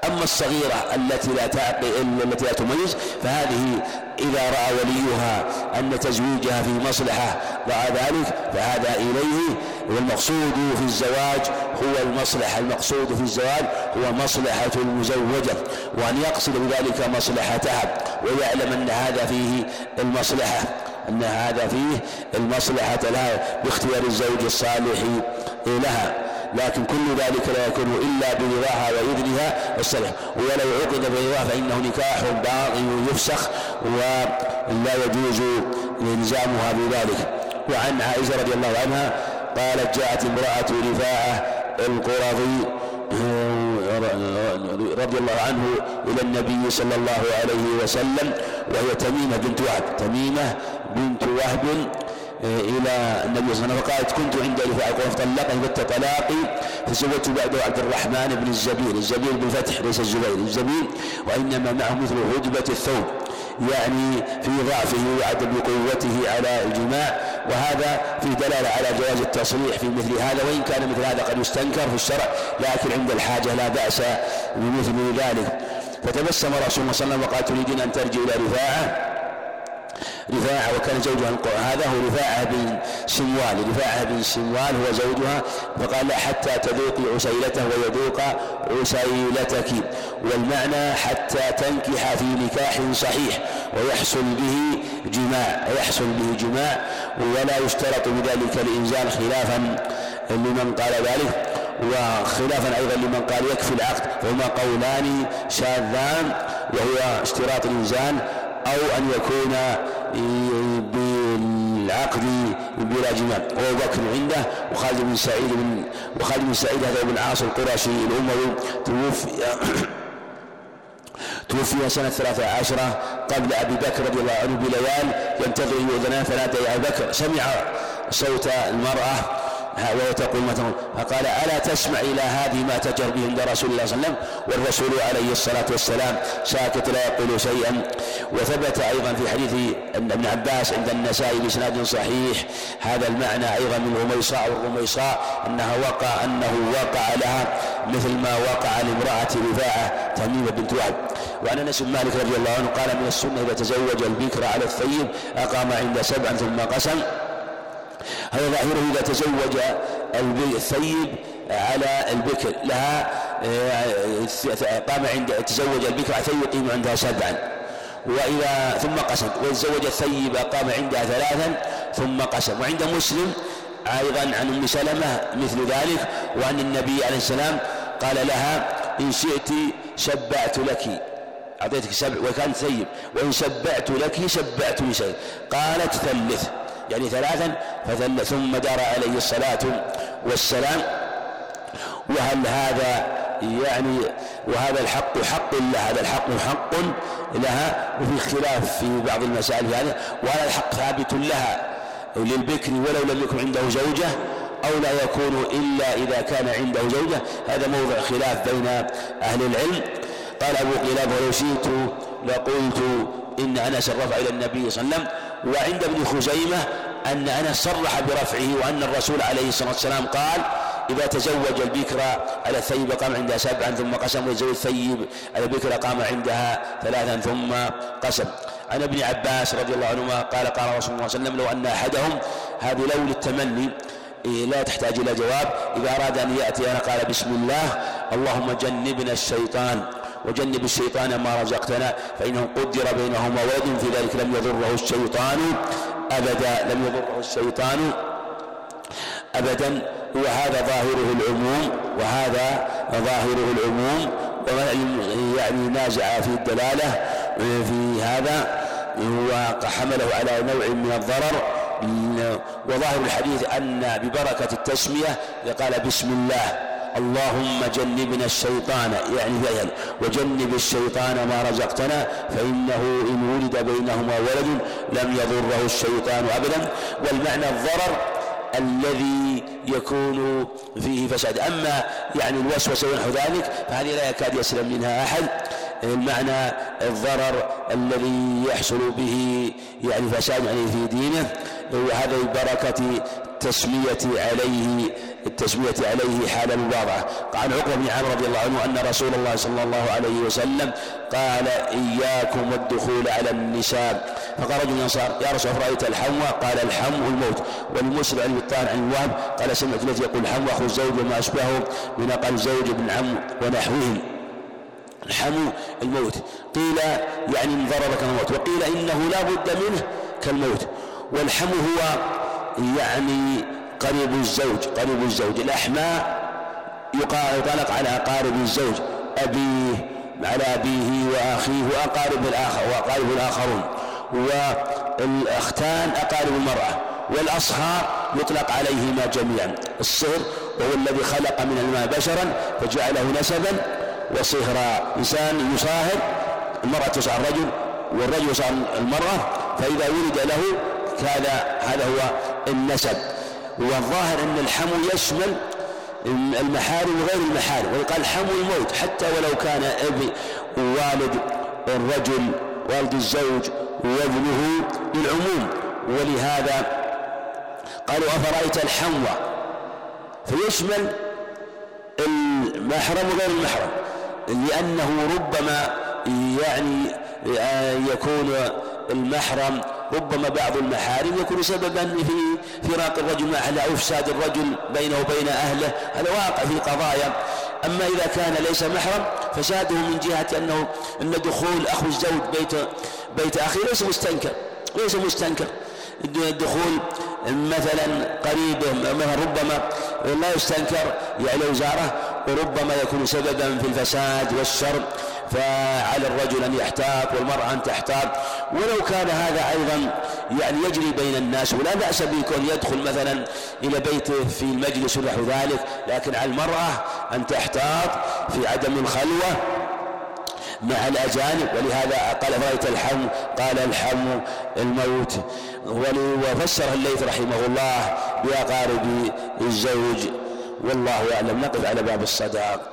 S1: أما الصغيرة التي لا تعقل التي لا تميز فهذه إذا رأى وليها أن تزويجها في مصلحة رأى ذلك فهذا إليه. والمقصود في الزواج هو المصلحة المقصود في الزواج هو مصلحة المزوجة وأن يقصد بذلك مصلحتها ويعلم أن هذا فيه المصلحة أن هذا فيه المصلحة لها باختيار الزوج الصالح لها. لكن كل ذلك لا يكون إلا برضاها وإذنها والسلح ولو عقد برضاها فإنه نكاح باطل يفسخ ولا يجوز إلزامها بذلك. وعن عائشة رضي الله عنها قالت جاءت امرأة رفاعة القرظي رضي الله عنه إلى النبي صلى الله عليه وسلم وهي تميمة بنت وهب. تميمة بنت وهب إلى النبي صلى الله عليه وسلم. فقالت كنت عند رفاعة قال فطلقني فت طلاقي؟ فزوجت بعده عبد الرحمن بن الزبير. الزبير بالفتح ليس الزبير الزبير وإنما معه مثل هدبة الثوب يعني في ضعفه وعدم قوته على الجماع وهذا في دلالة على جواز التصريح في مثل هذا وإن كان مثل هذا قد يستنكر في الشرع لكن عند الحاجة لا بأس بمثل ذلك. فتبسم رسول الله صلى الله عليه وسلم وقال تريدين أن ترجع إلى رفاعة؟ رفاعة وكان زوجها هذا هو رفاعة بن سموال رفاعة بن سموال هو زوجها. فقال حتى تذوقي عسيلته ويذوق عسيلتك. والمعنى حتى تنكح في نكاح صحيح. ويحصل به جماع. ويحصل به جماع. ولا يشترط بذلك الإنزال خلافا لمن قال ذلك. وخلافا أيضا لمن قال يكفي العقد. فهما قولان شاذان. وهو اشتراط الإنزال. أو أن يكون بالعقد بلا جماع وابو بكر عنده وخالد بن سعيد بن وخالد بن سعيد هذا بن عاص القرشي الأموي توفي توفي سنة ثلاثة عشرة قبل أبي بكر رضي الله عنه بليال ينتظر فنادى يا أبي بكر سمع صوت المرأة وهو تقول تقول؟ فقال ألا تسمع إلى هذه ما تجر به عند رسول الله صلى الله عليه وسلم؟ والرسول عليه الصلاة والسلام ساكت لا يقول شيئا. وثبت أيضا في حديث ابن عباس عند النسائي بإسناد صحيح هذا المعنى أيضا من غميصاء والغميصاء أنها وقع أنه وقع لها مثل ما وقع لامرأة رفاعة تميمة بنت وهب. وعن أنس بن مالك رضي الله عنه قال من السنة إذا تزوج البكر على الثيب أقام عند سبع ثم قسم هذا ظاهره إذا تزوج الثيب على البكر. لها آه، قام عند تزوج البكر يقيم عندها سبعا. وإذا ثم قسم وتزوج الثيب قام عندها ثلاثا ثم قسم. وعند مسلم أيضا عن أم سلمة مثل ذلك وأن النبي عليه السلام قال لها إن شئت شبعت لك. أعطيتك سبع وكان ثيب. وإن شبعت لك شبعت لشيء قالت ثلث. يعني ثلاثا فثلث ثم دار عليه الصلاة والسلام. وهل هذا يعني وهذا الحق حق لها هذا الحق حق لها وفي خلاف في بعض المسائل في هذا وهذا الحق ثابت لها للبكر ولو لم يكن عنده زوجة أو لا يكون إلا إذا كان عنده زوجة؟ هذا موضع خلاف بين أهل العلم. قال أبو قلاب ولو شئت لقلت إن أنس رفع إلى النبي صلى الله عليه وسلم وعند ابن خزيمة أن أنس صرح برفعه وأن الرسول عليه الصلاة والسلام قال إذا تزوج البكر على الثيب قام عندها سبعا ثم قسم ويتزوج الثيب على البكر قام عندها ثلاثا ثم قسم. عن ابن عباس رضي الله عنهما قال قال رسول الله صلى الله عليه وسلم لو أن أحدهم هذه لو للتمني إيه، لا تحتاج إلى جواب إذا أراد أن يأتي أنا قال بسم الله اللهم جنبنا الشيطان. وجنب الشيطان ما رزقتنا فإنه قدر بينهما ولد في ذلك لم يضره الشيطان أبدا لم يضره الشيطان أبدا. وهذا ظاهره العموم وهذا ظاهره العموم يعني نازع في الدلالة في هذا. وحمله على نوع من الضرر. وظاهر الحديث أن ببركة التسمية قال بسم الله. اللهم جنبنا الشيطان يعني فعلا وجنب الشيطان ما رزقتنا فإنه إن ولد بينهما ولد لم يضره الشيطان أبدا. والمعنى الضرر الذي يكون فيه فساد. أما يعني الوسوسة ونحو ذلك فهذه لا يكاد يسلم منها أحد. المعنى الضرر الذي يحصل به يعني فساد يعني في دينه وهذا ببركة التسمية عليه التسمية عليه حال المباضعة عن عقبة بن عامر رضي الله عنه أن رسول الله صلى الله عليه وسلم قال إياكم والدخول على النساء. فقال رجل الأنصار يا رسول الله رأيت الحمى قال الحم الموت. والمسلم عن الطاهر عن الوهب قال سمعت الذي يقول الحم أخو الزوج وما أشبهه من أقل زوج ابن عم ونحوهم. الحم الموت. قيل يعني من ضرر كالموت وقيل إنه لا بد منه كالموت. والحم هو يعني قريب الزوج قريب الزوج. الأحماء يطلق على أقارب الزوج. أبيه على أبيه وأخيه وأقارب الآخر وأقارب الآخرون. والأختان أقارب المرأة. والأصهار يطلق عليهما جميعا. الصهر وهو الذي خلق من الماء بشرا فجعله نسبا وصهرا إنسان يصاهر المرأة تصهر الرجل والرجل يصهر المرأة فإذا ولد له هذا هذا هو النسب. والظاهر أن الحمو يشمل المحارم وغير المحارم ويقال الحمو الموت حتى ولو كان ابن والد الرجل والد الزوج وابنه للعموم. ولهذا قالوا أفرأيت الحمو؟ فيشمل المحرم وغير المحرم لأنه ربما يعني آه، يكون المحرم ربما بعض المحارم يكون سببا في فراق الرجل مع أهله أو إفساد الرجل بينه وبين أهله. هذا واقع في قضايا أما إذا كان ليس محرم فساده من جهة أنه أن دخول أخو الزوج بيت بيت أخيه ليس مستنكر. ليس مستنكر. الدخول مثلا قريب مثلا ربما لا يستنكر يعني وزاره وربما يكون سببا في الفساد والشر. فعلى الرجل أن يحتاط والمرأة أن تحتاط. ولو كان هذا أيضا يعني يجري بين الناس ولا بأس بكون يدخل مثلا إلى بيته في المجلس ونحو ذلك لكن على المرأة أن تحتاط في عدم الخلوة مع الأجانب. ولهذا قال رأيت الحم قال الحم الموت وفسر الليث رحمه الله بأقارب الزوج والله أعلم. نقف على باب الصداق.